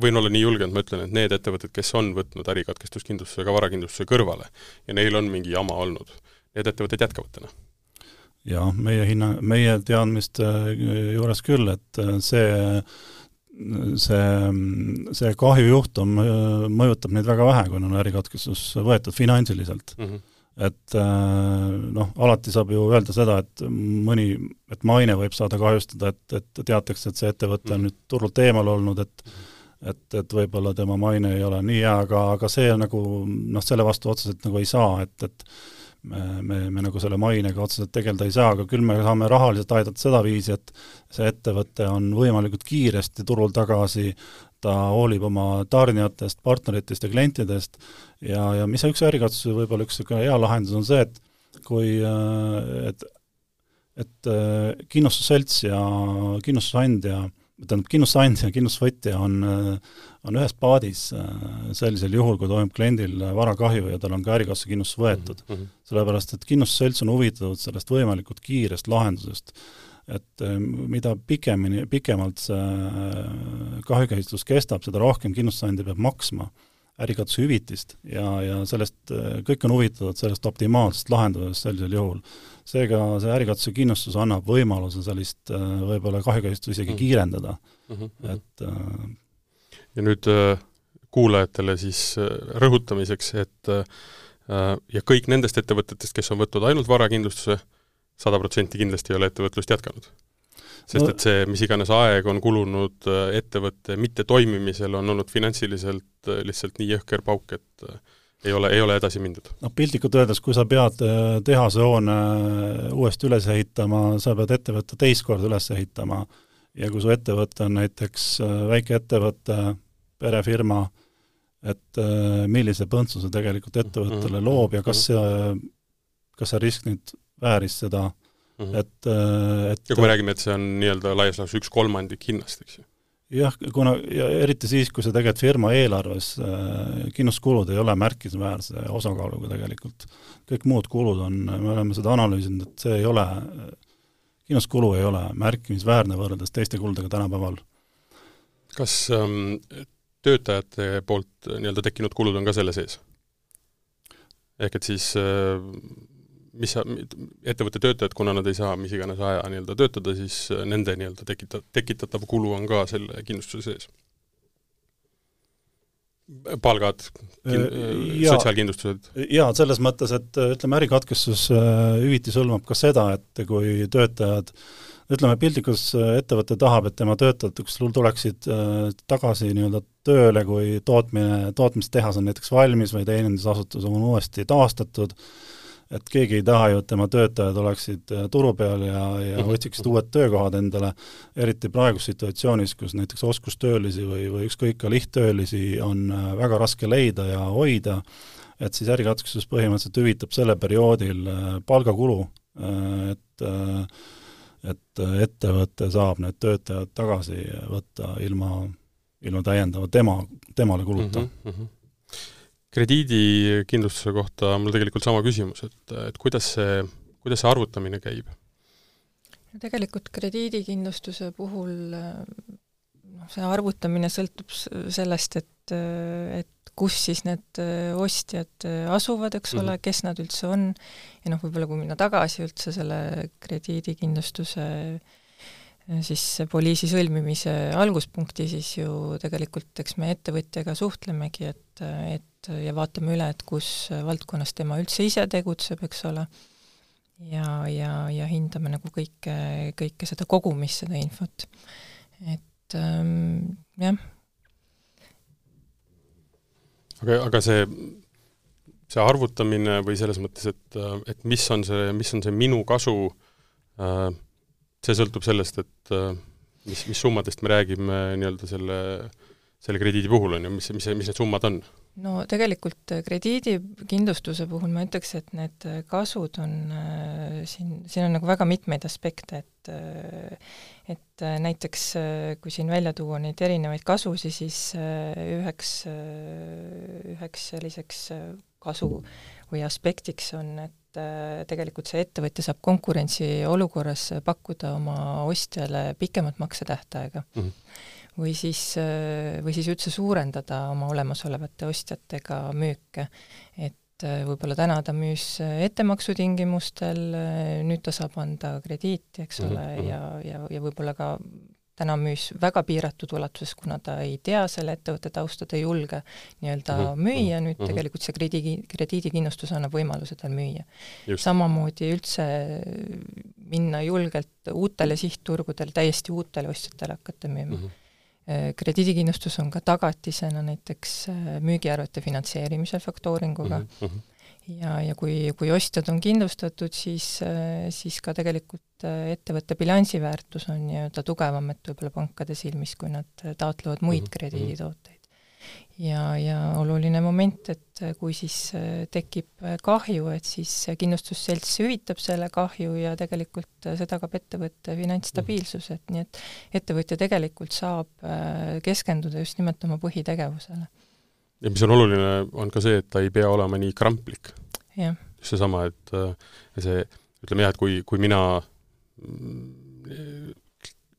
võin olla nii julge, et ma ütlen, et need ettevõtted, kes on võtnud ärikatkestuskindlustuse ka varakindlustuse kõrvale ja neil on mingi jama olnud, need ettevõtted jätkavad täna? jah, meie hinna, meie teadmiste juures küll, et see see, see kahjujuhtum äh, mõjutab neid väga vähe, kui on ärikatkestus võetud finantsiliselt mm. -hmm. et äh, noh, alati saab ju öelda seda, et mõni, et maine võib saada kahjustada, et, et teatakse, et see ettevõte on -hmm. nüüd turult eemal olnud, et et, et võib-olla tema maine ei ole nii hea, aga, aga see nagu noh, selle vastu otseselt nagu ei saa, et, et me, me, me nagu selle mainega otseselt tegeleda ei saa, aga küll me saame rahaliselt aidata sedaviisi, et see ettevõte on võimalikult kiiresti turul tagasi, ta hoolib oma tarnijatest, partneritest ja klientidest ja, ja mis üks ärikatsuse võib-olla üks niisugune hea lahendus on see, et kui, et et kindlustusselts ja kindlustusandja tähendab, kindlustusandja ja kindlustusvõtja on, on ühes paadis äh, sellisel juhul, kui toimub kliendil varakahju ja tal on ka ärikassa kindlustus võetud mm. -hmm. sellepärast, et kindlustusselts on huvitatud sellest võimalikult kiirest lahendusest. et äh, mida pikemini, pikemalt see äh, kahjukäsitlus kestab, seda rohkem kindlustusandja peab maksma ärikatushüvitist ja, ja sellest, kõik on huvitatud sellest optimaalsest lahendusest sellisel juhul seega see ärikatuse kindlustus annab võimaluse sellist äh, võib-olla kahjukäsitust isegi mm. kiirendada mm, -hmm. et äh, ja nüüd äh, kuulajatele siis rõhutamiseks, et ja kõik nendest ettevõtetest, kes on võtnud ainult varakindlustuse, sada protsenti kindlasti ei ole ettevõtlust jätkanud sest no, et see, mis iganes aeg on kulunud äh, ettevõtte mittetoimimisel, on olnud finantsiliselt äh, lihtsalt nii jõhker pauk, et äh, ei ole, ei ole edasi mindud. noh, piltlikult öeldes, kui sa pead tehasehoone uuesti üles ehitama, sa pead ettevõtte teist korda üles ehitama ja kui su ettevõte on näiteks väikeettevõte, perefirma, et millise põntsu see tegelikult ettevõttele mhm. loob ja kas see, kas see risk nüüd vääris seda äh, -hmm. et, äh, et ja kui me räägime, et see on nii-öelda laias laastus üks kolmandik hinnast, eks ju? jah, kuna, ja eriti siis, kui see tegelikult firma eelarves äh,, kindlustuskulud ei ole märkimisväärse osakaaluga tegelikult. kõik muud kulud on, me oleme seda analüüsinud, et see ei ole, kindlustuskulu ei ole märkimisväärne võrreldes teiste kuludega tänapäeval. kas ähm, töötajate poolt nii-öelda tekkinud kulud on ka selle sees? ehk et siis äh, mis sa, ettevõtte töötajad, kuna nad ei saa mis iganes aja nii-öelda töötada, siis äh, nende nii-öelda tekita-, tekitatav kulu on ka selle kindlustuse sees. palgad, kin-, äh, sotsiaalkindlustused? jaa, selles mõttes, et äh, ütleme, ärikatkestushüvitis hõlmab ka seda, et kui töötajad ütleme, piltlikus ettevõte tahab, et tema töötajad tuleksid tagasi nii-öelda tööle, kui tootmine, tootmistehas on näiteks valmis või teenindusasutus on uuesti taastatud, et keegi ei taha ju, et tema töötajad oleksid äh, turu peal ja, ja mhm. otsiksid uued töökohad endale, eriti praeguses situatsioonis, kus näiteks oskustöölisi või, või ükskõik ka lihttöölisi on äh, väga raske leida ja hoida, et siis ärikatsustus põhimõtteliselt hüvitab selle perioodil äh, palgakulu, et et ettevõte saab need töötajad tagasi võtta ilma, ilma täiendava tema, temale kuluta mm. -hmm krediidikindlustuse kohta on mul tegelikult sama küsimus, et, et kuidas see, kuidas see arvutamine käib? no tegelikult krediidikindlustuse puhul noh, see arvutamine sõltub sellest, et, et kus siis need ostjad asuvad, eks ole mm, -hmm. kes nad üldse on, ja noh, võib-olla kui minna tagasi üldse selle krediidikindlustuse äh, siis poliisi sõlmimise alguspunkti, siis ju tegelikult eks me ettevõtjaga suhtlemegi, et, et ja vaatame üle, et kus valdkonnas tema üldse ise tegutseb, eks ole, ja, ja, ja hindame nagu kõike, kõike seda kogumis, seda infot. et ähm, jah. Aga, aga see, see arvutamine või selles mõttes, et, et mis on see, mis on see minu kasu see sõltub sellest, et mis, mis summadest me räägime nii-öelda selle, selle krediidi puhul, on ju, mis, mis, mis need summad on? no tegelikult krediidikindlustuse puhul ma ütleks, et need kasud on siin, siin on nagu väga mitmeid aspekte, et et äh, näiteks äh, kui siin välja tuua neid erinevaid kasusid, siis üheks, üheks selliseks kasu või aspektiks on, et äh, tegelikult see ettevõtja saab konkurentsiolukorras pakkuda oma ostjale pikemat maksetähtaega mm. -hmm. või siis, äh, või siis üldse suurendada oma olemasolevate ostjatega müüke. et äh, võib-olla täna ta müüs ettemaksu tingimustel, nüüd ta saab anda krediiti, eks ole mm, -hmm. ja, ja, ja võib-olla ka täna müüs väga piiratud ulatuses, kuna ta ei tea selle ettevõtte tausta, ta ei julge nii-öelda mm -hmm. müüa, nüüd mm -hmm. tegelikult see krediidi, krediidikindlustus annab võimaluse tal müüa. samamoodi üldse minna julgelt uutele sihtturgudele, täiesti uutele ostjatele hakata müüma mm. -hmm krediidikindlustus on ka tagatisena näiteks äh, müügiarvete finantseerimisel faktooringuga mm, -hmm ja, ja kui, kui ostjad on kindlustatud, siis, siis ka tegelikult äh, ettevõtte bilansiväärtus on nii-öelda tugevam, et võib-olla pankade silmis, kui nad taotlevad muid mm -hmm. krediiditooteid. Ja, ja oluline moment, et kui siis äh, tekib kahju, et siis kindlustusselts hüvitab selle kahju ja tegelikult see tagab ettevõtte finantsstabiilsuse, et nii et ettevõtja tegelikult saab äh, keskenduda just nimelt oma põhitegevusele. Ja mis on oluline, on ka see, et ta ei pea olema nii kramplik. just seesama, et äh, see, ütleme jah, et kui, kui mina mm,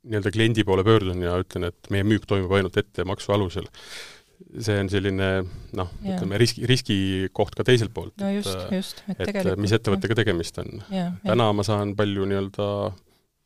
nii-öelda kliendi poole pöördun ja ütlen, et meie müük toimub ainult ettemaksu alusel, see on selline noh, ütleme riski, riskikoht ka teiselt poolt. no just, just, et, et tegelikult mis ettevõttega tegemist on. täna ma saan palju nii-öelda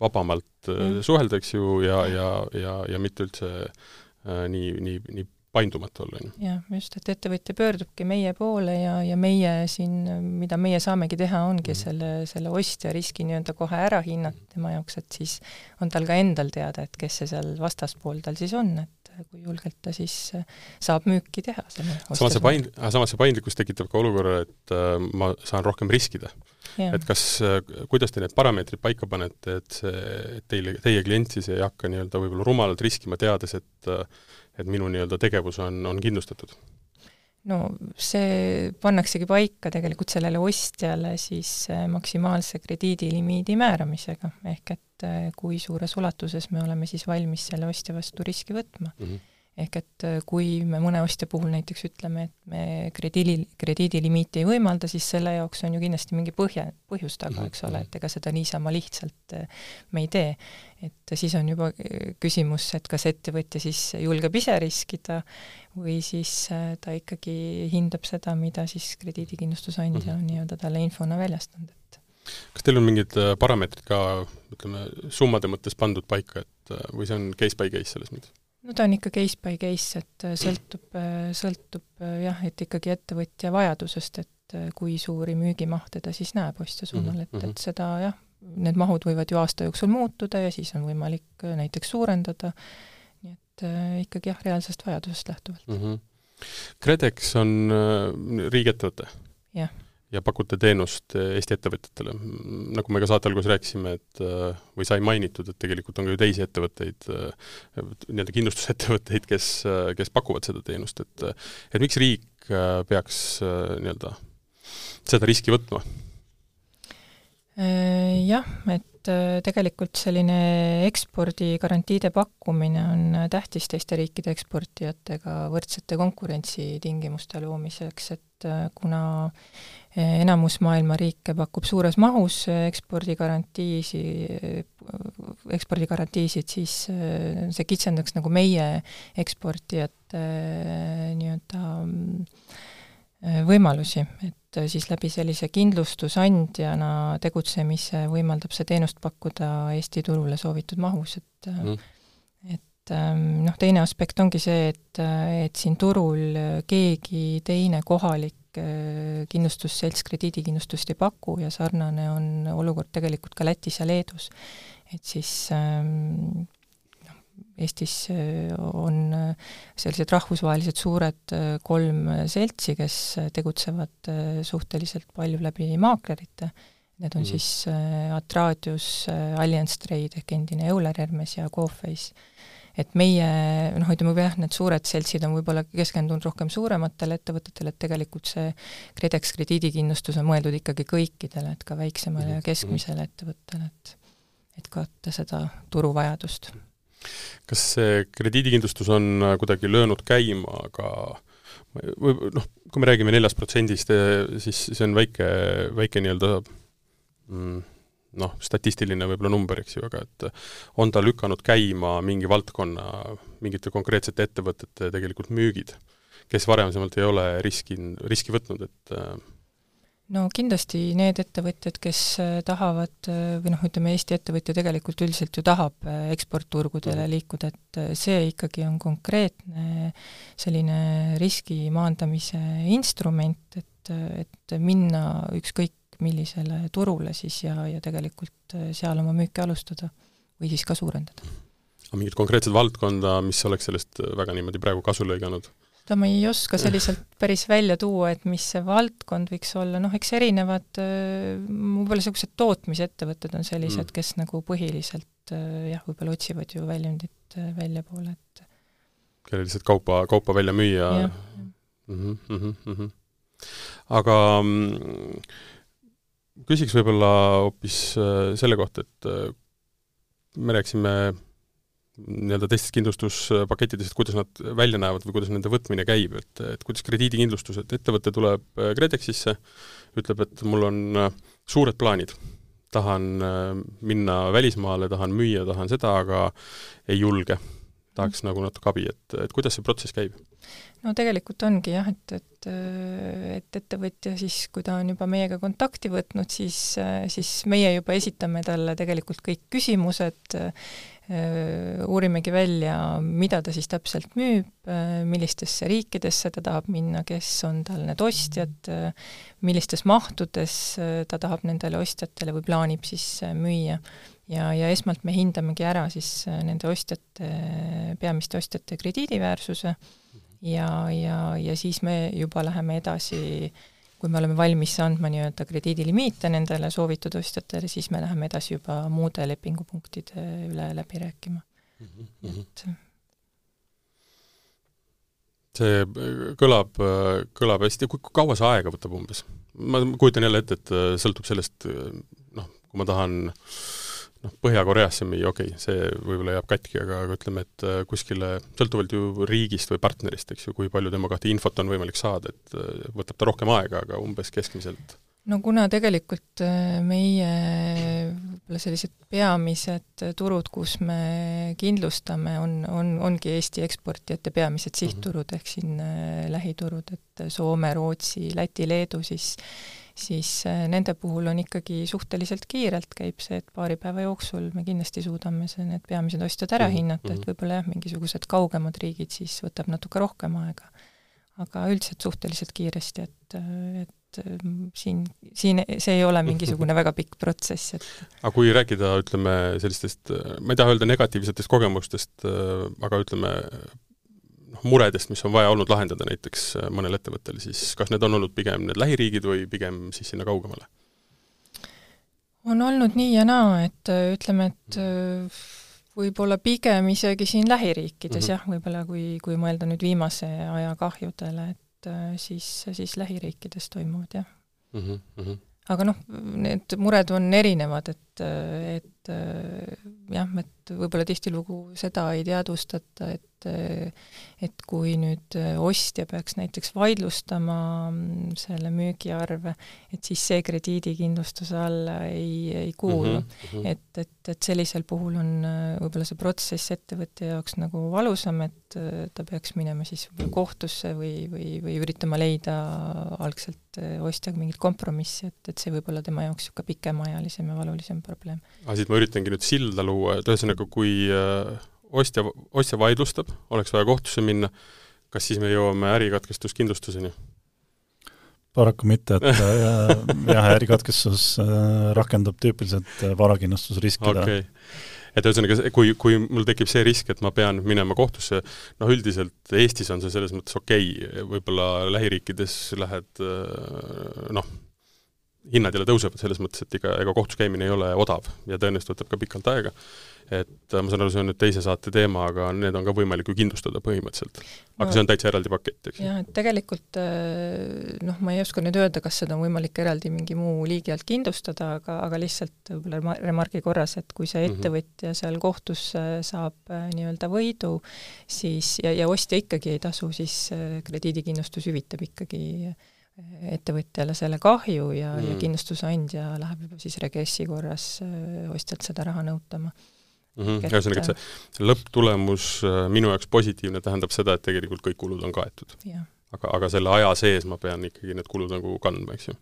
vabamalt ja. Äh, suhelda, eks ju, ja, ja, ja, ja mitte üldse äh, nii, nii, nii paindumatu olla, on ju. jah, just, et ettevõtja pöördubki meie poole ja, ja meie siin, mida meie saamegi teha, ongi mm selle, selle ostja riski nii-öelda kohe ära hinnata tema jaoks, et siis on tal ka endal teada, et kes see seal vastaspool tal siis on, et kui julgelt ta siis saab müüki teha. samas see paind-, samas see paindlikkus tekitab ka olukorra, et äh, ma saan rohkem riskida. et kas, kuidas te need parameetrid paika panete, et see, et teile, teie klient siis ei hakka nii-öelda võib-olla rumalalt riskima, teades, et et minu nii-öelda tegevus on, on kindlustatud? no see pannaksegi paika tegelikult sellele ostjale siis äh, maksimaalse krediidilimiidi määramisega, ehk et äh, kui suures ulatuses me oleme siis valmis selle ostja vastu riski võtma mm. -hmm ehk et äh, kui me mõne ostja puhul näiteks ütleme, et me krediidi, krediidilimiiti ei võimalda, siis selle jaoks on ju kindlasti mingi põhja, põhjus taga, mhm, eks ole, mhm. et ega seda niisama lihtsalt äh, me ei tee. et siis on juba küsimus, et kas ettevõtja siis julgeb ise riskida või siis ta ikkagi hindab seda, mida siis krediidikindlustusandja mm -hmm. on nii-öelda talle infona väljastanud, et kas teil on mingid parameetrid ka, ütleme, summade mõttes pandud paika, et või see on case by case selles mõttes? no ta on ikka case by case, et äh, sõltub, äh, sõltub äh, jah, et ikkagi ettevõtja vajadusest, et kui suuri müügimahte ta siis näeb ostja suunal, et, et mhm. seda jah, need mahud võivad ju aasta jooksul muutuda ja siis on võimalik näiteks suurendada, nii et äh, ikkagi jah, reaalsest vajadusest lähtuvalt mm. -hmm. KredEx on äh, riigiettevõte? jah ja pakute teenust eh, Eesti ettevõtjatele. nagu me ka saate alguses rääkisime, et eh, või sai mainitud, et tegelikult on ka ju teisi ettevõtteid, eh, nii-öelda kindlustusettevõtteid, kes, kes pakuvad seda teenust, et et miks riik peaks nii-öelda seda riski võtma? Jah, et tegelikult selline ekspordigarantiide pakkumine on tähtis teiste riikide eksportijatega võrdsete konkurentsitingimuste loomiseks, et kuna enamus maailma riike pakub suures mahus ekspordigarantiisi, ekspordigarantiisid, siis äh, see kitsendaks nagu meie eksportijate äh, nii-öelda äh, võimalusi, et siis läbi sellise kindlustusandjana tegutsemise võimaldab see teenust pakkuda Eesti turule soovitud mahus, et mm. et ähm, noh, teine aspekt ongi see, et, et siin turul keegi teine kohalik Äh, kindlustusselts krediidikindlustust ei paku ja sarnane on olukord tegelikult ka Lätis ja Leedus. et siis ähm, Eestis äh, on äh, sellised rahvusvahelised suured kolm seltsi, kes tegutsevad suhteliselt palju läbi maaklerite, need on mm. siis Atradius, Allianz Trade ehk endine Euler Hermes ja Coface et meie noh, ütleme jah, need suured seltsid on võib-olla keskendunud rohkem suurematele ettevõtetele, et tegelikult see KredEx krediidikindlustus on mõeldud ikkagi kõikidele, et ka väiksemale ja mhm, keskmisele mhm. ettevõttele, et et katta seda turuvajadust. Kas see krediidikindlustus on äh, kuidagi löönud käima, aga või noh, kui me räägime neljast protsendist, eh, siis see on väike, väike nii-öelda mm, noh, statistiline võib-olla number, eks ju, aga et on ta lükanud käima mingi valdkonna mingite konkreetsete ettevõtete tegelikult müügid, kes varasemalt ei ole riski, riski võtnud, et no kindlasti need ettevõtjad, kes tahavad või noh, ütleme Eesti ettevõtja tegelikult üldiselt ju tahab eksportturgudele mhm. liikuda, et see ikkagi on konkreetne selline riski maandamise instrument, et, et minna ükskõik millisele turule siis ja, ja tegelikult äh, seal oma müüki alustada või siis ka suurendada. aga mingit konkreetset valdkonda, mis oleks sellest äh, väga niimoodi praegu kasu lõiganud? Seda ma ei oska selliselt päris välja tuua, et mis see valdkond võiks olla, noh eks erinevad äh, võib-olla niisugused tootmisettevõtted on sellised mm., kes nagu põhiliselt jah, võib-olla otsivad ju väljundit väljapoole, et kellel lihtsalt kaupa, kaupa välja müüa. Mm -hmm, mm -hmm. aga küsiks võib-olla hoopis äh, selle kohta, et äh, me rääkisime nii-öelda teistest kindlustuspakettidest, et kuidas nad välja näevad või kuidas nende võtmine käib, et, et kuidas krediidikindlustus, et ettevõte tuleb äh, KredExisse, ütleb, et mul on suured plaanid, tahan minna välismaale, tahan müüa, tahan seda, aga ei julge. Tahaks nagu natuke abi, et, et kuidas see protsess käib? no tegelikult ongi jah, et, et, et ettevõtja siis, kui ta on juba meiega kontakti võtnud, siis, siis meie juba esitame talle tegelikult kõik küsimused, uurimegi välja, mida ta siis täpselt müüb, millistesse riikidesse ta tahab minna, kes on tal need ostjad, millistes mahtudes ta tahab nendele ostjatele või plaanib siis müüa ja, ja esmalt me hindamegi ära siis nende ostjate, peamiste ostjate krediidiväärsuse ja, ja, ja siis me juba läheme edasi, kui me oleme valmis andma nii-öelda krediidilimiite nendele soovitud ostjatele, siis me läheme edasi juba muude lepingupunktide üle läbi rääkima mm. -hmm. et see kõlab, kõlab hästi, kui kaua see aega võtab umbes? ma kujutan jälle ette, et sõltub sellest, noh, kui ma tahan äh, noh, Põhja-Koreasse müüa, okei okay,, see võib-olla jääb katki, aga, aga ütleme, et äh, kuskile, sõltuvalt ju riigist või partnerist, eks ju, kui palju tema kohta infot on võimalik saada, et äh, võtab ta rohkem aega, aga umbes keskmiselt? no kuna tegelikult äh, meie võib-olla sellised peamised turud, kus me kindlustame, on, on, ongi Eesti eksportijate peamised sihtturud mm, -hmm. ehk siin lähiturud, et Soome, Rootsi, Läti, Leedu, siis siis äh, nende puhul on ikkagi suhteliselt kiirelt käib see, et paari päeva jooksul me kindlasti suudame see, need peamised ostjad ära mm -hmm. hinnata, et mhm. võib-olla jah, mingisugused kaugemad riigid siis võtab natuke rohkem aega. aga üldiselt suhteliselt kiiresti, et, et äh, siin, siin see ei ole mingisugune väga pikk protsess, et aga kui rääkida, ütleme, sellistest, ma ei taha öelda negatiivsetest kogemustest, äh, aga ütleme, muredest, mis on vaja olnud lahendada näiteks äh, mõnel ettevõttel, siis kas need on olnud pigem need lähiriigid või pigem siis sinna kaugemale? on olnud nii ja naa, et äh, ütleme, et äh, võib-olla pigem isegi siin lähiriikides mm -hmm. jah, võib-olla kui, kui mõelda nüüd viimase aja kahjudele, et siis, siis lähiriikides toimuvad jah mm. -hmm. aga noh, need mured on erinevad, et, et jah, et võib-olla tihtilugu seda ei teadvustata, et et et kui nüüd ostja peaks näiteks vaidlustama mm, selle müügiarve, et siis see krediidikindlustuse alla ei, ei kuulu mm. -hmm. et, et, et sellisel puhul on võib-olla see protsess ettevõtja jaoks nagu valusam, et ta peaks minema siis võib-olla kohtusse või, või, või üritama leida algselt ostjaga mingit kompromissi, et, et see võib olla tema jaoks niisugune pikemaajalisem ja valulisem probleem. aga siit ma üritangi nüüd silda luua, et ühesõnaga, kui äh ostja, ostja vaidlustab, oleks vaja kohtusse minna, kas siis me jõuame ärikatkestuskindlustuseni? paraku mitte, et äh, jah, ärikatkestus äh, rakendub tüüpiliselt äh, varakindlustusriskidele okay et ühesõnaga, kui, kui mul tekib see risk, et ma pean minema kohtusse, noh üldiselt Eestis on see selles mõttes okei okay., võib-olla lähiriikides lähed noh, hinnad jälle tõusevad selles mõttes, et ega, ega kohtus käimine ei ole odav ja tõenäoliselt võtab ka pikalt aega et äh, ma saan aru, see on nüüd teise saate teema, aga need on ka võimalik ju kindlustada põhimõtteliselt. aga no, see on täitsa eraldi pakett, eks jah, et tegelikult äh, noh, ma ei oska nüüd öelda, kas seda on võimalik eraldi mingi muu liigi alt kindlustada, aga, aga lihtsalt võib-olla remargi korras, et kui see mhm. ettevõtja mm -hmm. seal kohtus saab äh, nii-öelda võidu, siis, ja, ja ostja ikkagi ei tasu, siis krediidikindlustus hüvitab ikkagi ettevõtjale selle kahju ja mm., ja kindlustusandja läheb juba siis regressi korras ostjalt seda raha nõutama -hmm.. Ühesõnaga, et see, see lõpptulemus äh, minu jaoks positiivne tähendab seda, et tegelikult kõik kulud on kaetud. aga, aga selle aja sees ma pean ikkagi need kulud nagu kandma, eks ju?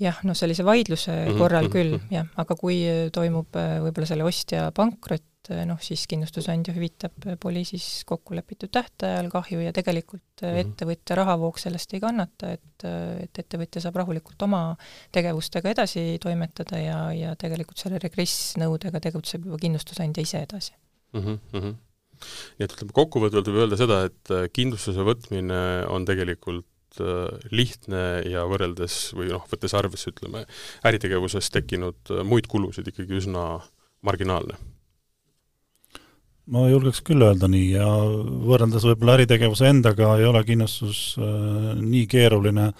jah, no sellise vaidluse mm -hmm. korral mhm, küll mm, -hmm. jah, aga kui toimub äh, võib-olla selle ostja pankrot, et eh, noh, siis kindlustusandja hüvitab poliisis kokku lepitud tähtajal kahju ja tegelikult mm -hmm. ettevõtja rahavoog sellest ei kannata, et, et ettevõtja saab rahulikult oma tegevustega edasi toimetada ja, ja tegelikult selle regressnõudega tegutseb juba kindlustusandja ise edasi mm. -hmm. nii et ütleme, kokkuvõtvalt võib öelda seda, et eh, kindlustuse võtmine on tegelikult lihtne ja võrreldes või noh, võttes arvesse, ütleme, äritegevuses tekkinud muid kulusid ikkagi üsna marginaalne ma julgeks küll öelda nii ja võrreldes võib-olla äritegevuse endaga ei ole kindlustus äh, nii keeruline,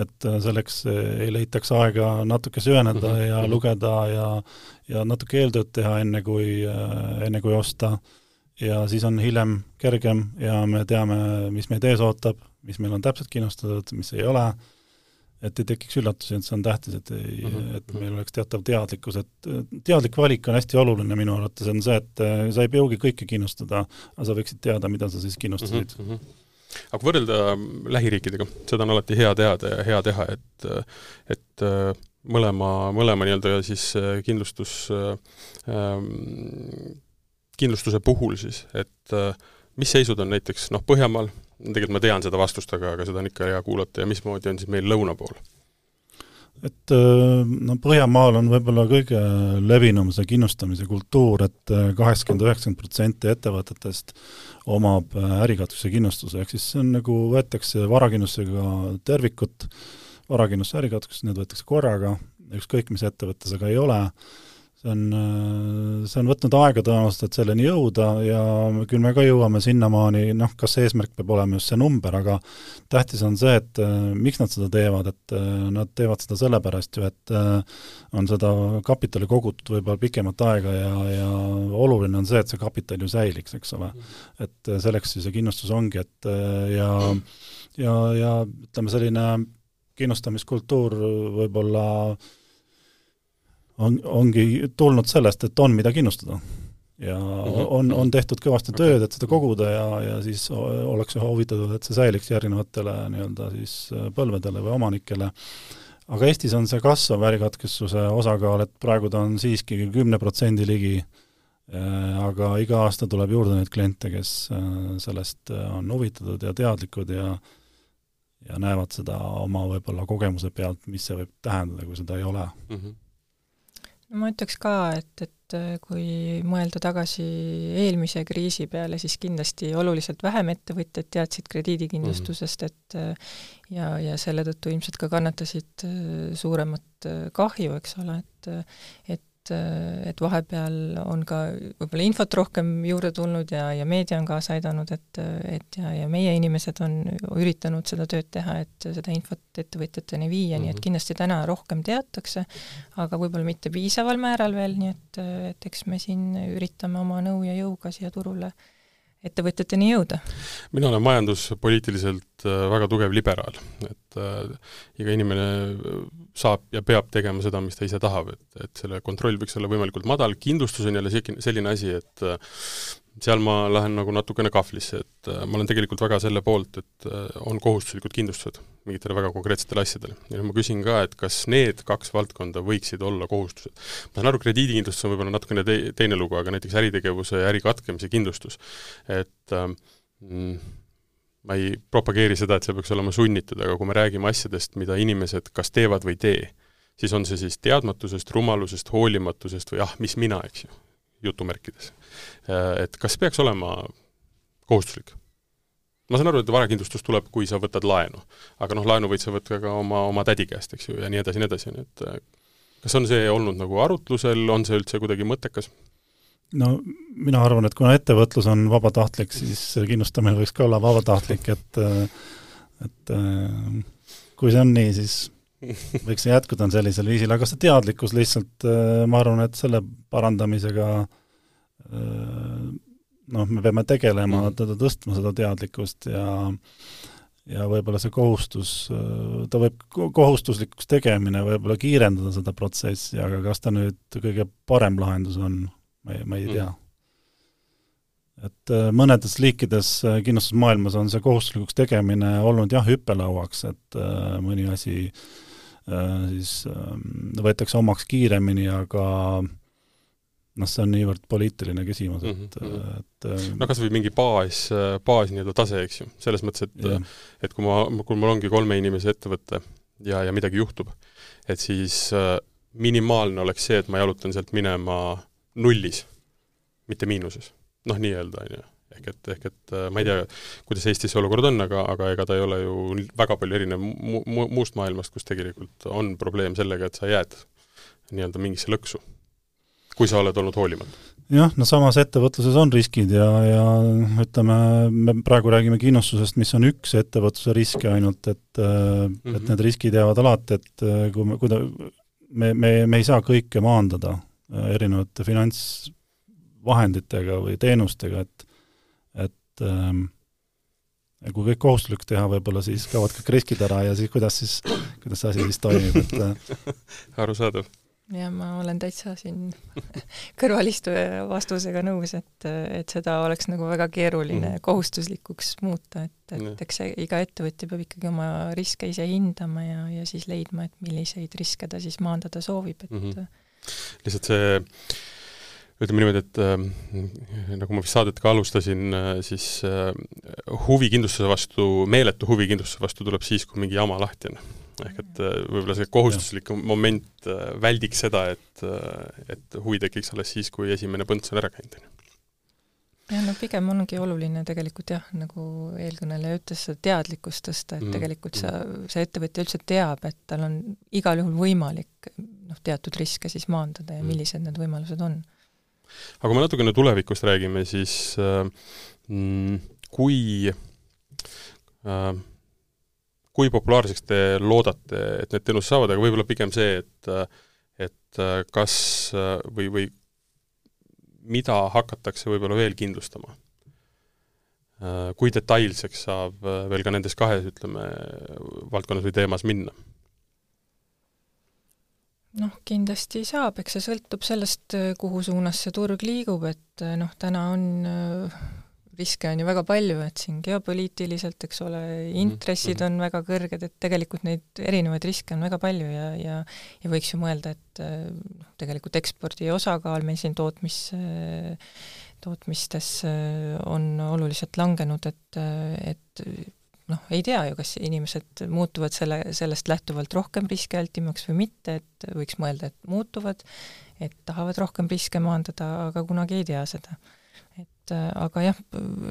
et äh, selleks ei leitaks aega natuke süveneda mm -hmm. ja mhm. lugeda ja ja natuke eeltööd teha, enne kui äh,, enne kui osta. ja siis on hiljem kergem ja me teame, mis meid ees ootab, mis meil on täpselt kindlustatud, mis ei ole, et ei tekiks üllatusi, et see on tähtis, et ei mm, -hmm. et meil oleks teatav teadlikkus, et teadlik valik on hästi oluline minu arvates, on see, et sa ei pruugi kõike kindlustada, aga sa võiksid teada, mida sa siis kindlustasid mm. -hmm aga kui võrrelda lähiriikidega, seda on alati hea teada ja hea teha, et et mõlema, mõlema nii-öelda siis kindlustus ähm,, kindlustuse puhul siis, et mis seisud on näiteks noh, Põhjamaal, tegelikult ma tean seda vastust, aga, aga seda on ikka hea kuulata. Ja mismoodi on siis meil lõuna pool? et no Põhjamaal on võib-olla kõige levinum see kindlustamise kultuur et, et kaheksakümmend, üheksakümmend protsenti ettevõtetest omab ärikatuse kindlustuse, ehk siis see on nagu, võetakse varakindlustusega tervikut, varakindlus, ärikatus, need võetakse korraga, ükskõik mis ettevõte see ka ei ole, see on, äh, see on võtnud aega tõenäoliselt, et selleni jõuda ja küll me ka jõuame sinnamaani, noh, kas eesmärk peab olema just see number, aga tähtis on see, et äh, miks nad seda teevad, et äh, nad teevad seda sellepärast ju, et on seda kapitali kogutud võib-olla pikemat aega ja, ja oluline on see, et see kapital ju säiliks, eks ole. et selleks ju see kindlustus ongi, et ja ja, ja ütleme, selline kindlustamiskultuur võib-olla äh, on, ongi tulnud sellest, et on, mida kindlustada. ja mm -hmm. on, on tehtud kõvasti tööd, et seda koguda ja, ja siis ollakse huvitatud, et see säiliks järgnevatele nii-öelda siis põlvedele või omanikele. aga Eestis on see kasvav värikatkestuse osakaal, et praegu ta on siiski kümne protsendi ligi, aga iga aasta tuleb juurde neid kliente, kes sellest on huvitatud ja teadlikud ja ja näevad seda oma võib-olla kogemuse pealt, mis see võib tähendada, kui seda ei ole mm. -hmm ma ütleks ka, et, et äh, kui mõelda tagasi eelmise kriisi peale, siis kindlasti oluliselt vähem ettevõtjad teadsid krediidikindlustusest, et äh, ja, ja selle tõttu ilmselt ka kannatasid äh, suuremat kahju, eks ole, et et et, et vahepeal on ka võib-olla infot rohkem juurde tulnud ja, ja meedia on kaasa aidanud, et, et ja, ja meie inimesed on üritanud seda tööd teha, et seda infot ettevõtjateni viia mm, -hmm. nii et mhm. kindlasti täna rohkem teatakse, aga võib-olla mitte piisaval määral veel, nii et, et eks me siin üritame oma nõu ja jõuga siia turule ettevõtjateni jõuda? mina olen majanduspoliitiliselt äh, väga tugev liberaal, et äh, iga inimene äh, saab ja peab tegema seda, mis ta ise tahab, et, et selle kontroll võiks olla võimalikult madal, kindlustus on jälle selline asi, et äh, seal ma lähen nagu natukene kahvlisse, et äh, ma olen tegelikult väga selle poolt, et äh, on kohustuslikud kindlustused mingitele väga konkreetsetele asjadele. ja ma küsin ka, et kas need kaks valdkonda võiksid olla kohustused. ma saan aru, krediidikindlustus on võib-olla natukene te-, teine lugu, aga näiteks äritegevuse ja äri katkemise kindlustus, et äh, mm, ma ei propageeri seda, et see peaks olema sunnitud, aga kui me räägime asjadest, mida inimesed kas teevad või ei tee, siis on see siis teadmatusest, rumalusest, hoolimatusest või ah, mis mina, eks ju, jutumärkides Äh, et kas peaks olema kohustuslik? ma saan aru, et varakindlustus tuleb, kui sa võtad laenu. aga noh, laenu võid sa võtta ka oma, oma tädi käest, eks ju, ja nii edasi, nii edasi, nii et äh, kas on see olnud nagu arutlusel, on see üldse kuidagi mõttekas? no mina arvan, et kuna ettevõtlus on vabatahtlik, siis kindlustamine võiks ka olla vabatahtlik, et et kui see on nii, siis võiks see jätkuda sellisel viisil, aga see teadlikkus lihtsalt, ma arvan, et selle parandamisega äh, noh, me peame tegelema, mm. teda tõstma, seda teadlikkust ja ja võib-olla see kohustus, ta võib, kohustuslikuks tegemine võib-olla kiirendada seda protsessi, aga kas ta nüüd kõige parem lahendus on, ma ei, ma ei tea mm. et mõnedes liikides kindlustusmaailmas on see kohustuslikuks tegemine olnud jah, hüppelauaks, et mõni asi siis võetakse omaks kiiremini, aga noh, see on niivõrd poliitiline küsimus, et mm, -hmm. et äh, no kas või mingi baas, baas nii-öelda tase, eks ju, selles mõttes, et yeah. et kui ma, kui mul ongi kolme inimese ettevõte ja, ja midagi juhtub, et siis äh, minimaalne oleks see, et ma jalutan sealt minema nullis, mitte miinuses. noh, nii-öelda, on ju. Ehk et, ehk et äh, ma ei tea, kuidas Eestis see olukord on, aga, aga ega ta ei ole ju väga palju erinev mu-, mu-, muust maailmast, kus tegelikult on probleem sellega, et sa jääd nii-öelda mingisse lõksu kui sa oled olnud hoolimatu? jah, no samas ettevõtluses on riskid ja, ja ütleme, me praegu räägime kindlustusest, mis on üks ettevõtluse riske ainult, et mm -hmm. et mhm. need riskid jäävad alati, et äh, kui me, kui ta, me, me, me ei saa kõike maandada erinevate finantsvahenditega või teenustega, et et ähm, kui kõik kohustuslikuks teha, võib-olla siis kaovad kõik riskid ära ja siis kuidas siis, kuidas see asi siis toimib, et arusaadav ja ma olen täitsa siin kõrvalistuja vastusega nõus, et, et seda oleks nagu väga keeruline mm. kohustuslikuks muuta, et, et eks see, iga ettevõtja peab ikkagi oma riske ise hindama ja, ja siis leidma, et milliseid riske ta siis maandada soovib, et mm -hmm. lihtsalt see ütleme niimoodi, et äh, nagu ma vist saadet ka alustasin äh,, siis äh, huvikindlustuse vastu, meeletu huvikindlustuse vastu tuleb siis, kui mingi jama lahti on ehk et äh, võib-olla see kohustuslik ja. moment äh, väldiks seda, et, äh, et huvi tekiks alles siis, kui esimene põnts on ära käinud, jah, no pigem ongi oluline tegelikult jah, nagu eelkõneleja ütles, seda teadlikkust tõsta, et mm. tegelikult sa, see ettevõtja üldse teab, et tal on igal juhul võimalik noh, teatud riske siis maandada ja mm. millised need võimalused on. Aga kui me natukene tulevikust räägime, siis äh, mm, kui äh, kui populaarseks te loodate, et need teenused saavad, aga võib-olla pigem see, et et kas või, või mida hakatakse võib-olla veel kindlustama? Kui detailseks saab veel ka nendes kahes, ütleme, valdkonnas või teemas minna? Noh, kindlasti saab, eks see sõltub sellest, kuhu suunas see turg liigub, et noh, täna on riske on ju väga palju, et siin geopoliitiliselt, eks ole, intressid mm -hmm. on väga kõrged, et tegelikult neid erinevaid riske on väga palju ja, ja ja võiks ju mõelda, et noh, tegelikult ekspordi osakaal meil siin tootmis, tootmistes on oluliselt langenud, et, et noh, ei tea ju, kas inimesed muutuvad selle, sellest lähtuvalt rohkem riskialtimaks või mitte, et võiks mõelda, et muutuvad, et tahavad rohkem riske maandada, aga kunagi ei tea seda et äh, aga jah,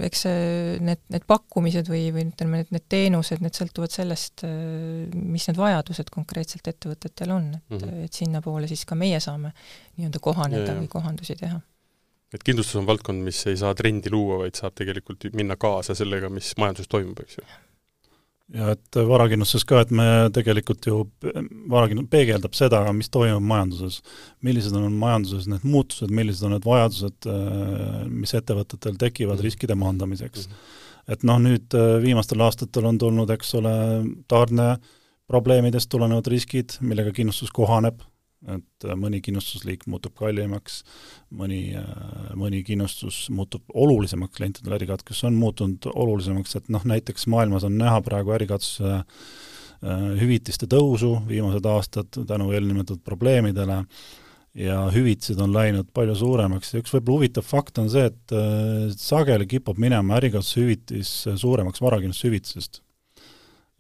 eks see, need, need pakkumised või, või ütleme, need, need teenused, need sõltuvad sellest, äh, mis need vajadused konkreetselt ettevõtetel on, et mm, -hmm. et sinnapoole siis ka meie saame nii-öelda kohaneda ja, või kohandusi teha. et kindlustus on valdkond, mis ei saa trendi luua, vaid saab tegelikult minna kaasa sellega, mis majanduses toimub, eks ju ja et varakindlustuses ka, et me tegelikult ju, varakindlus peegeldab seda, mis toimub majanduses. millised on majanduses need muutused, millised on need vajadused, äh, mis ettevõtetel tekivad mhm. riskide maandamiseks. Mhm. et noh, nüüd äh, viimastel aastatel on tulnud, eks ole, tarneprobleemidest tulenevad riskid, millega kindlustus kohaneb, et äh, mõni kindlustusliik muutub kallimaks, mõni, äh, mõni kindlustus muutub olulisemaks klientidele, ärikatkes on muutunud olulisemaks, et noh, näiteks maailmas on näha praegu ärikatsuse äh, hüvitiste tõusu viimased aastad tänu eelnimetatud probleemidele ja hüvitised on läinud palju suuremaks ja üks võib-olla huvitav fakt on see, et sageli kipub minema ärikatsushüvitis suuremaks varakindlustushüvitisest.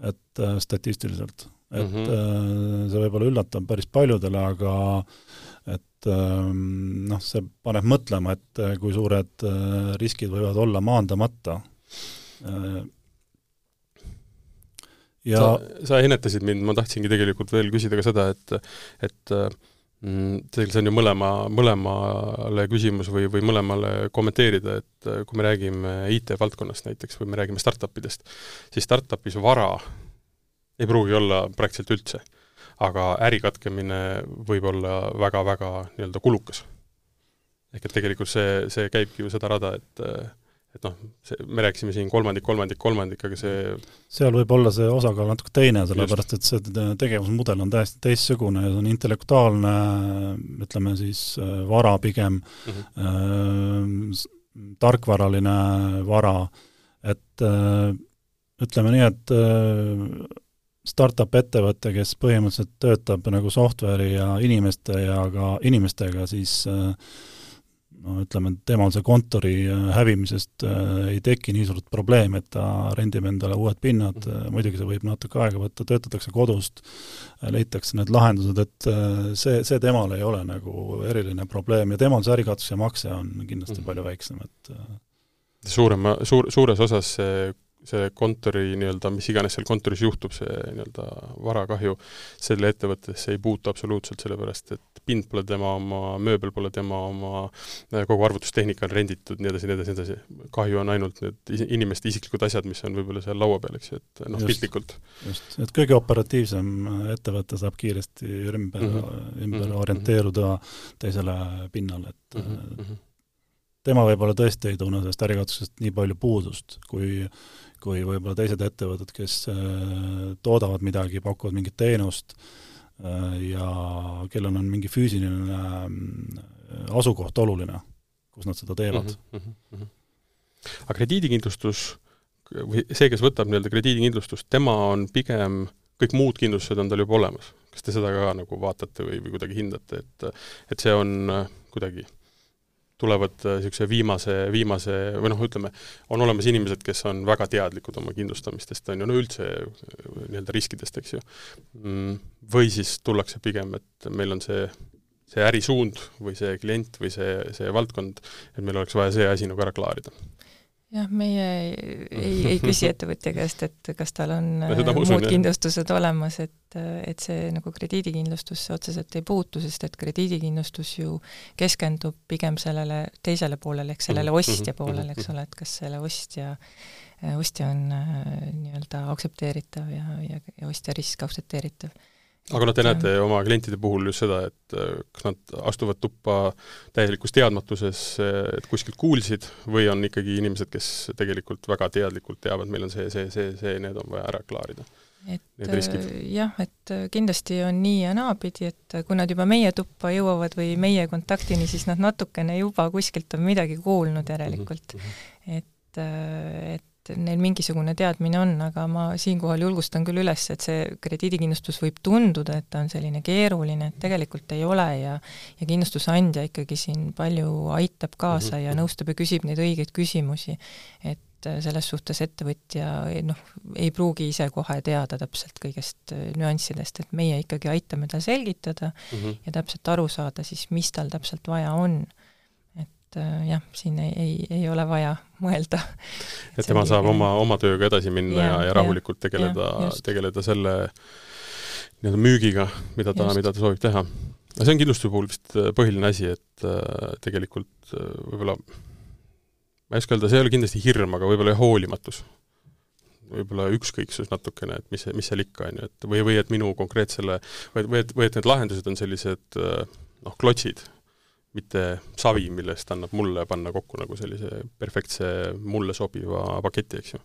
et statistiliselt et mm -hmm. see võib-olla üllatab päris paljudele, aga et ähm, noh, see paneb mõtlema, et äh, kui suured äh, riskid võivad olla maandamata. ja sa, sa ennetasid mind, ma tahtsingi tegelikult veel küsida ka seda, et et mm, teil see on ju mõlema, mõlemale küsimus või, või mõlemale kommenteerida, et kui me räägime IT-valdkonnast näiteks või me räägime startup idest, siis startupis vara ei pruugi olla praktiliselt üldse. aga äri katkemine võib olla väga-väga nii-öelda kulukas. ehk et tegelikult see, see käibki ju seda rada, et et noh, see, me rääkisime siin kolmandik, kolmandik, kolmandik, aga see seal võib olla see osakaal natuke teine, sellepärast et see tegevusmudel on täiesti teistsugune ja see on intellektuaalne, ütleme siis vara pigem mm, -hmm. äh, tarkvaraline vara, et äh, ütleme nii, et äh, startup ettevõte, kes põhimõtteliselt töötab nagu software'i ja inimeste ja ka inimestega, siis äh, no ütleme, temal see kontori äh, hävimisest äh, ei teki nii suurt probleemi, et ta rendib endale uued pinnad -hmm. muidugi see võib natuke aega võtta, töötatakse kodust, leitakse need lahendused, et see, see temal ei ole nagu eriline probleem ja temal see ärikaotuse makse on kindlasti -hmm. palju väiksem, et suurema, suur, suures osas see see kontori nii-öelda, mis iganes seal kontoris juhtub, see nii-öelda varakahju, selle ettevõttesse ei puutu absoluutselt, sellepärast et pind pole tema oma, mööbel pole tema oma, kogu arvutustehnika on renditud, nii edasi, nii edasi, nii edasi. kahju on ainult need inimeste isiklikud asjad, mis on võib-olla seal laua peal, eks ju, et noh, piltlikult. just, et kõige operatiivsem ettevõte saab kiiresti ümber mm, -hmm. ümber mm -hmm. orienteeruda teisele pinnale, et mm -hmm tema võib-olla tõesti ei tunne sellest ärikatsusest nii palju puudust, kui kui võib-olla teised ettevõtted, kes toodavad midagi, pakuvad mingit teenust ja kellel on mingi füüsiline asukoht oluline, kus nad seda teevad mm. -hmm, mm -hmm. aga krediidikindlustus või see, kes võtab nii-öelda krediidikindlustust, tema on pigem, kõik muud kindlustused on tal juba olemas. kas te seda ka nagu vaatate või, või kuidagi hindate, et et see on kuidagi tulevad niisuguse viimase, viimase või noh, ütleme, on olemas inimesed, kes on väga teadlikud oma kindlustamistest, on ju, no üldse nii-öelda riskidest, eks ju. Mm, või siis tullakse pigem, et meil on see see ärisuund või see klient või see, see valdkond, et meil oleks vaja see asi nagu ära klaarida jah, meie ei, ei küsi ettevõtja käest, et kas tal on usun, muud kindlustused olemas, et, et see nagu krediidikindlustusse otseselt ei puutu, sest et krediidikindlustus ju keskendub pigem sellele teisele poolele, ehk sellele mhm, ostja mhm, poolele, eks mhm. ole, et kas selle ostja ostja on nii-öelda aktsepteeritav ja, ja, ja ostja risk aktsepteeritav aga noh, te näete oma klientide puhul just seda, et äh, kas nad astuvad tuppa täielikus teadmatuses, et kuskilt kuulsid, või on ikkagi inimesed, kes tegelikult väga teadlikult teavad, meil on see, see, see, see, need on vaja ära klaarida? et äh, jah, et äh, kindlasti on nii ja naapidi, et kui nad juba meie tuppa jõuavad või meie kontaktini, siis nad natukene juba kuskilt on midagi kuulnud järelikult mm. -hmm. et, et et neil mingisugune teadmine on, aga ma siinkohal julgustan küll üles, et see krediidikindlustus võib tunduda, et ta on selline keeruline, et tegelikult ei ole ja ja kindlustusandja ikkagi siin palju aitab kaasa ja mhm. nõustab ja küsib neid õigeid küsimusi. et selles suhtes ettevõtja noh, ei pruugi ise kohe teada täpselt kõigest nüanssidest, et meie ikkagi aitame tal selgitada mm -hmm. ja täpselt aru saada siis, mis tal täpselt vaja on et äh, jah, siin ei, ei, ei ole vaja mõelda. et tema saab oma, oma tööga edasi minna ja, ja, ja rahulikult tegeleda, tegeleda selle nii-öelda müügiga, mida ta, mida ta soovib teha. no see on kindlustuse puhul vist äh, põhiline asi, et äh, tegelikult äh, võib-olla ma ei oska öelda, see ei ole kindlasti hirm, aga võib-olla hoolimatus. võib-olla ükskõiksus natukene, et mis, mis seal ikka, on ju, et või, või et minu konkreetsele, või, või et, või et need lahendused on sellised noh, klotsid mitte savi, millest annab mulle panna kokku nagu sellise perfektse, mulle sobiva paketi, eks ju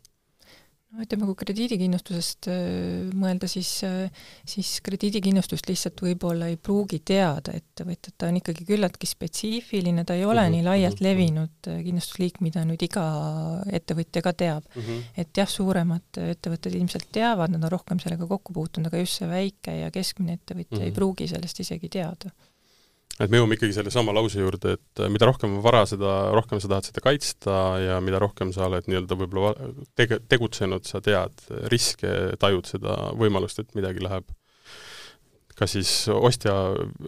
no ütleme, kui krediidikindlustusest äh, mõelda, siis, äh, siis krediidikindlustust lihtsalt võib-olla ei pruugi teada ettevõtjad, ta on ikkagi küllaltki spetsiifiline, ta ei ole mm -hmm. nii laialt mhm. levinud äh, kindlustusliik, mida nüüd iga ettevõtja ka teab mm. -hmm. et jah, suuremad ettevõtted ilmselt teavad, nad on rohkem sellega kokku puutunud, aga just see väike ja keskmine ettevõtja mm -hmm. ei mhm. pruugi sellest isegi teada et me jõuame ikkagi sellesama lause juurde, et äh, mida rohkem vara, seda rohkem sa tahad seda kaitsta ja mida rohkem sa oled nii-öelda võib-olla tege-, tegutsenud, sa tead riske, tajud seda võimalust, et midagi läheb kas siis ostja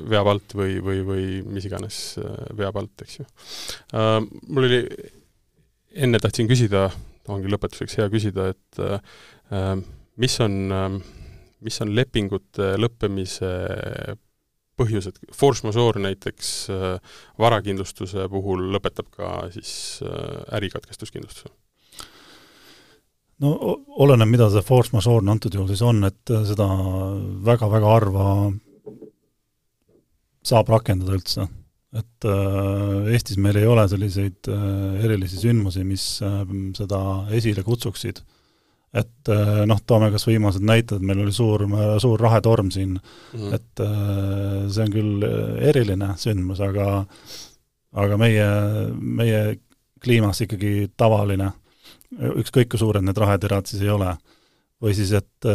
veab alt või, või, või mis iganes äh, veab alt, eks ju uh,. Mul oli, enne tahtsin küsida, ongi lõpetuseks hea küsida, et uh, mis on uh,, mis on lepingute lõppemise põhjused, force majeure näiteks äh, varakindlustuse puhul lõpetab ka siis äh, ärikatkestuskindlustuse? no oleneb, mida see force majeure antud juhul siis on, et äh, seda väga-väga harva saab rakendada üldse. et äh, Eestis meil ei ole selliseid äh, erilisi sündmusi, mis äh, seda esile kutsuksid äh, et äh, noh, toome kas viimased näited, meil oli suur, suur rahetorm siin. Mm, et äh, see on küll eriline sündmus, aga aga meie, meie kliimas ikkagi tavaline, ükskõik kui suured need raheterad siis ei ole. või siis, et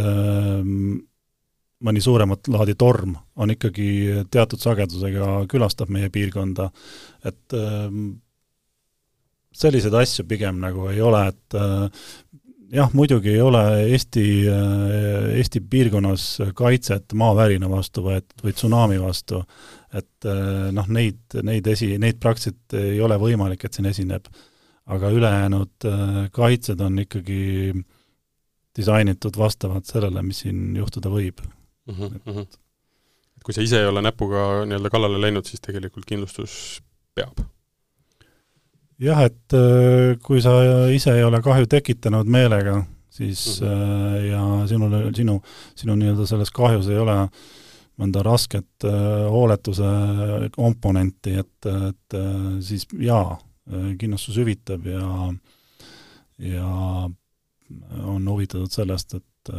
mõni suuremat laadi torm on ikkagi teatud sagedusega, külastab meie piirkonda, et selliseid asju pigem nagu ei ole, et jah, muidugi ei ole Eesti, äh, Eesti piirkonnas kaitset maavärina vastu võetud või tsunami vastu, et äh, noh, neid, neid esi, neid praktiliselt ei ole võimalik, et siin esineb. aga ülejäänud äh, kaitsed on ikkagi disainitud vastavalt sellele, mis siin juhtuda võib mm. -hmm. Et... Mhm. et kui sa ise ei ole näpuga nii-öelda kallale läinud, siis tegelikult kindlustus peab jah, et äh, kui sa ise ei ole kahju tekitanud meelega, siis mm -hmm. ja sinul, sinu, sinu nii-öelda selles kahjus ei ole mõnda rasket äh, hooletuse komponenti, et, et siis jaa, kindlustus hüvitab ja ja on huvitatud sellest, et,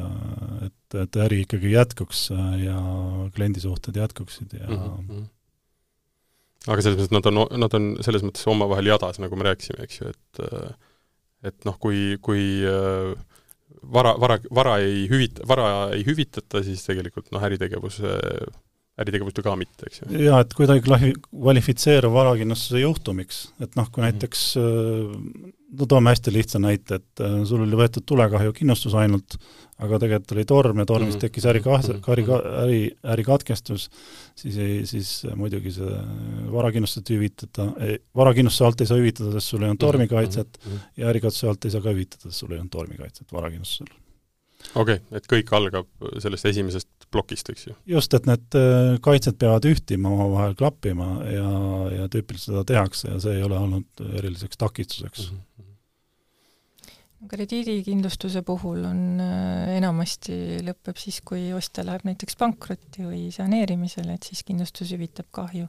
et, et äri ikkagi jätkuks ja kliendisuhted jätkuksid ja mm -hmm. Aga selles mõttes, nad on, nad on selles mõttes omavahel jadas, nagu me rääkisime, eks ju, et et noh, kui, kui vara, vara, vara ei hüvita, vara ei hüvitata, siis tegelikult noh, äritegevus äritegevust ju ka mitte, eks ju. jaa, et kuidagi kvalifitseerub varakindlustuse juhtumiks, et noh, kui mhm. näiteks no toome hästi lihtsa näite, et äh, sul oli võetud tulekahjukindlustus ainult, aga tegelikult oli torm ja tormis mhm. tekkis ärikah-, äri, äri, ärikatkestus, siis ei, siis muidugi see varakindlustust ei hüvitata, varakindlustuse alt ei saa hüvitada, sest sul ei olnud mhm. tormikaitset ja ärikatsuse alt ei saa ka hüvitada, sest sul ei olnud tormikaitset varakindlustusel okei okay,, et kõik algab sellest esimesest plokist, eks ju? just, et need äh, kaitsed peavad ühtima, omavahel klappima ja, ja tüüpiliselt seda tehakse ja see ei ole olnud eriliseks takistuseks mm. -hmm krediidikindlustuse puhul on äh, enamasti lõpeb siis, kui ostja läheb näiteks pankrotti või saneerimisele, et siis kindlustus hüvitab kahju.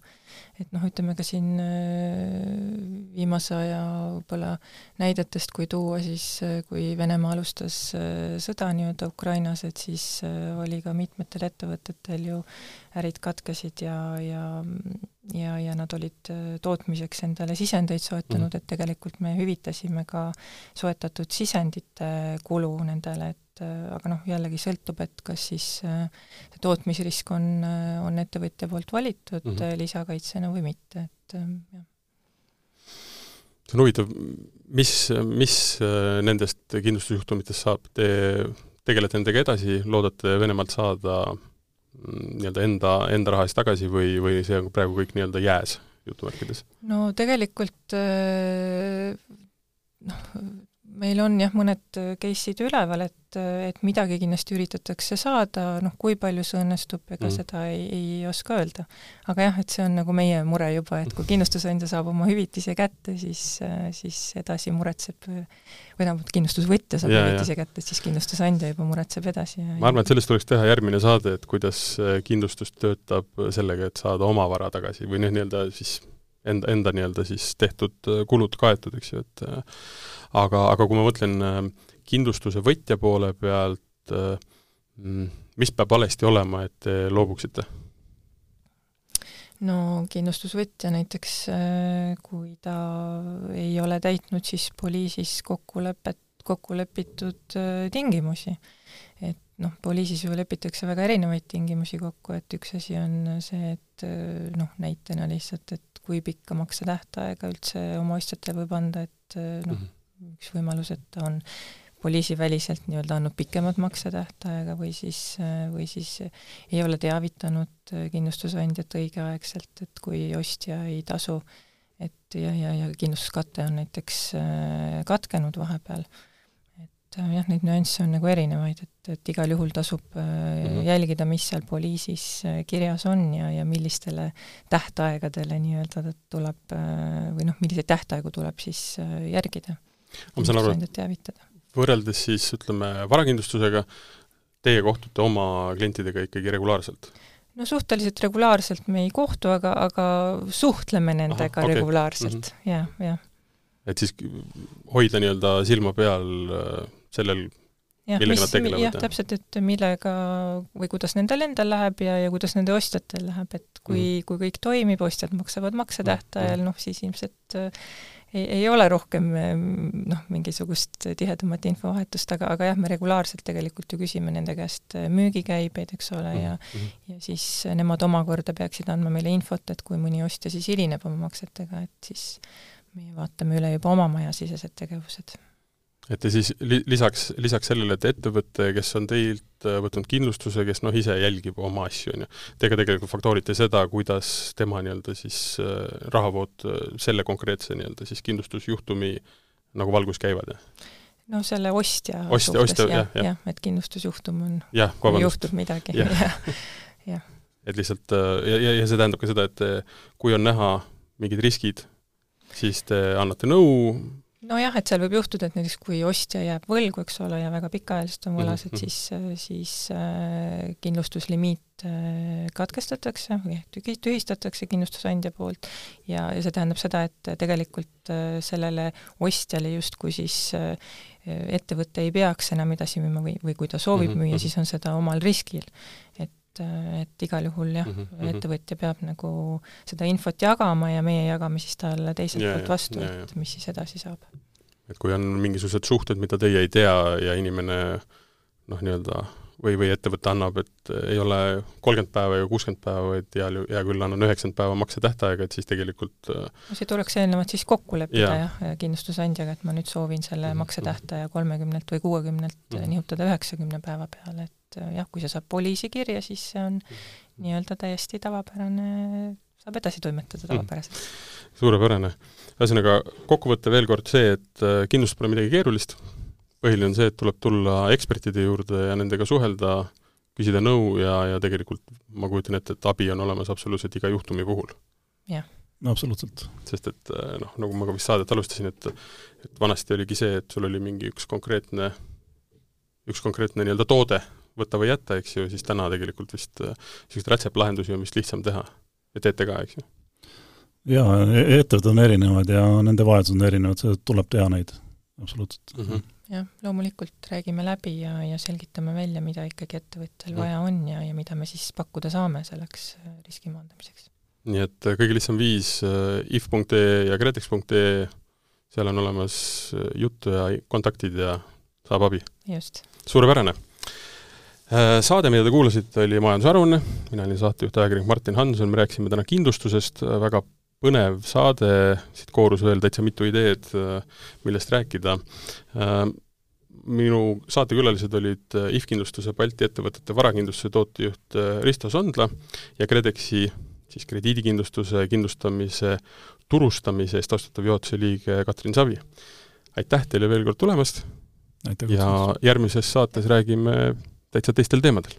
et noh, ütleme ka siin äh, viimase aja võib-olla näidetest, kui tuua, siis äh, kui Venemaa alustas sõda nii-öelda Ukrainas, et siis oli ka mitmetel ettevõtetel ju ärid katkesid ja, ja ja, ja nad olid äh, tootmiseks endale sisendeid soetanud mm., et tegelikult me hüvitasime ka soetatud sisendite kulu nendele, et äh, aga noh, jällegi sõltub, et kas siis äh, see tootmisrisk on, on ettevõtja poolt valitud mm -hmm. lisakaitsena või mitte, et jah. see on huvitav, mis, mis nendest kindlustusjuhtumitest saab, te tegelete nendega edasi, loodate Venemaalt saada nii-öelda enda, enda raha eest tagasi või, või see on praegu kõik nii-öelda jääs, jutumärkides? no tegelikult äh, noh, meil on jah, mõned case'id üleval, et, et midagi kindlasti üritatakse saada, noh, kui palju see õnnestub, ega mm. seda ei, ei oska öelda. aga jah, et see on nagu meie mure juba, et kui kindlustusandja saab oma hüvitise kätte, siis, siis edasi muretseb, või tähendab, kindlustusvõtja saab ja, hüvitise ja. kätte, siis kindlustusandja juba muretseb edasi. ma arvan, et sellest tuleks teha järgmine saade, et kuidas kindlustus töötab sellega, et saada oma vara tagasi või noh, nii-öelda siis enda, enda nii-öelda siis tehtud kulud kaetud, eks ju, et aga, aga kui ma mõtlen äh, kindlustuse võtja poole pealt, äh, mm, mis peab valesti olema, et te loobuksite? no kindlustusvõtja näiteks, äh, kui ta ei ole täitnud siis poliisis kokkulepet, kokku lepitud tingimusi. Noh, poliisis ju lepitakse väga erinevaid tingimusi kokku, et üks asi on see, et noh, näitena lihtsalt, et kui pikka maksetähtaega üldse oma ostjatel võib anda, et noh mm -hmm., üks võimalus, et ta on poliisiväliselt nii-öelda andnud pikemat maksetähtaega või siis, või siis ei ole teavitanud kindlustusandjat õigeaegselt, et kui ostja ei tasu, et ja, ja, ja kindlustuskate on näiteks katkenud vahepeal, et äh, jah, neid nüansse on nagu erinevaid, et, et igal juhul tasub mm -hmm. jälgida, mis seal poliisis kirjas on ja, ja millistele tähtaegadele nii-öelda tuleb või noh, milliseid tähtaegu tuleb siis järgida ma saan aru, et võrreldes siis ütleme varakindlustusega, teie kohtute oma klientidega ikkagi regulaarselt? no suhteliselt regulaarselt me ei kohtu, aga, aga suhtleme nendega Aha, okay. regulaarselt mm, -hmm. jah, jah. et siis hoida nii-öelda silma peal äh, sellel, millega nad tegelevad? jah, täpselt, et millega või kuidas nendel endal läheb ja, ja kuidas nende ostjatel läheb, et kui mm, kui kõik toimib, ostjad maksavad maksetähtajal mm, -hmm. noh siis ilmselt äh, ei, ei ole rohkem noh, mingisugust tihedamat infovahetust, aga, aga jah, me regulaarselt tegelikult ju küsime nende käest müügikäibeid, eks ole, ja mm -hmm. ja siis nemad omakorda peaksid andma meile infot, et kui mõni ostja siis hilineb oma maksetega, et siis meie vaatame üle juba oma majasisesed tegevused et ja siis li-, lisaks, lisaks sellele, et ettevõte, kes on teilt äh, võtnud kindlustuse, kes noh, ise jälgib oma asju, on ju, te ka tegelikult faktoorite seda, kuidas tema nii-öelda siis äh, rahavood äh, selle konkreetse nii-öelda siis kindlustusjuhtumi nagu valgus käivad, jah? no selle ostja ostja, ostja, jah, jah, jah, et kindlustusjuhtum on, kui juhtub midagi, jah, jah. et lihtsalt ja, ja, ja see tähendab ka seda, et kui on näha mingid riskid, siis te annate nõu, nojah, et seal võib juhtuda, et näiteks kui ostja jääb võlgu, eks ole, ja väga pikaajaliselt on võlas, et mhm. siis, siis äh, kindlustuslimiit äh, katkestatakse või tühistatakse kindlustusandja poolt ja, ja see tähendab seda, et tegelikult äh, sellele ostjale justkui siis äh, ettevõte ei peaks enam edasi müüma või, või kui ta soovib mm -hmm. müüa, siis on seda omal riskil. et et igal juhul jah mm, -hmm. ettevõtja peab nagu seda infot jagama ja meie jagame siis talle teiselt yeah, poolt vastu, et mis siis edasi saab et kui on mingisugused suhted, mida teie ei tea ja inimene noh, nii-öelda või, või ettevõte annab, et ei ole kolmkümmend päeva ja kuuskümmend päeva, vaid heal hea küll, annan üheksakümmend päeva maksetähtaega, et siis tegelikult äh, no see tuleks eelnevalt siis kokku leppida jah ja, kindlustusandjaga, et ma nüüd soovin selle mhm, maksetähtaja kolmekümnelt või kuuekümnelt mm -hmm. nihutada üheksakümne päeva peale, et äh, jah, kui see saab poliisi kirja, siis see on -hmm. nii-öelda täiesti tavapärane, saab edasi toimetada mhm. tavapäraselt mm. suurepärane ühesõnaga, kokkuvõte veel kord see, et äh, kindlustus pole midagi keerulist, põhiline on see, et tuleb tulla ekspertide juurde ja nendega suhelda, küsida nõu ja, ja tegelikult ma kujutan ette, et abi on olemas absoluutselt iga juhtumi puhul. jah. no absoluutselt. sest et äh, noh, nagu ma ka vist saadet alustasin, et et vanasti oligi see, et sul oli mingi üks konkreetne, üks konkreetne nii-öelda toode, võta või jäta, eks ju, siis täna tegelikult vist niisuguseid äh, rätseplahendusi on vist lihtsam teha. ja teete ka, eks ju jaa, e-, ettevõtted on erinevad ja nende vajadused on erinevad, seda tuleb teha neid, absoluutselt mm. -hmm. jah, loomulikult räägime läbi ja, ja selgitame välja, mida ikkagi ettevõtjal mm vaja on ja, ja mida me siis pakkuda saame selleks äh, riski maandamiseks. nii et äh, kõige lihtsam viis if.ee ja kredex.ee, seal on olemas juttu ja kontaktid ja saab abi. just. suurepärane Saade, mida te kuulasite, oli majandusaruanne, mina olin saatejuht, ajakirjanik Martin Hanson, me rääkisime täna kindlustusest, väga põnev saade, siit koorus veel täitsa mitu ideed, millest rääkida. Minu saatekülalised olid IF Kindlustuse Balti ettevõtete varakindlustuse tootejuht Risto Sondla ja KredExi siis krediidikindlustuse kindlustamise turustamise eest vastutav juhatuse liige Katrin Savi. aitäh teile veel kord tulemast! Ja järgmises saates räägime täitsa teistel teemadel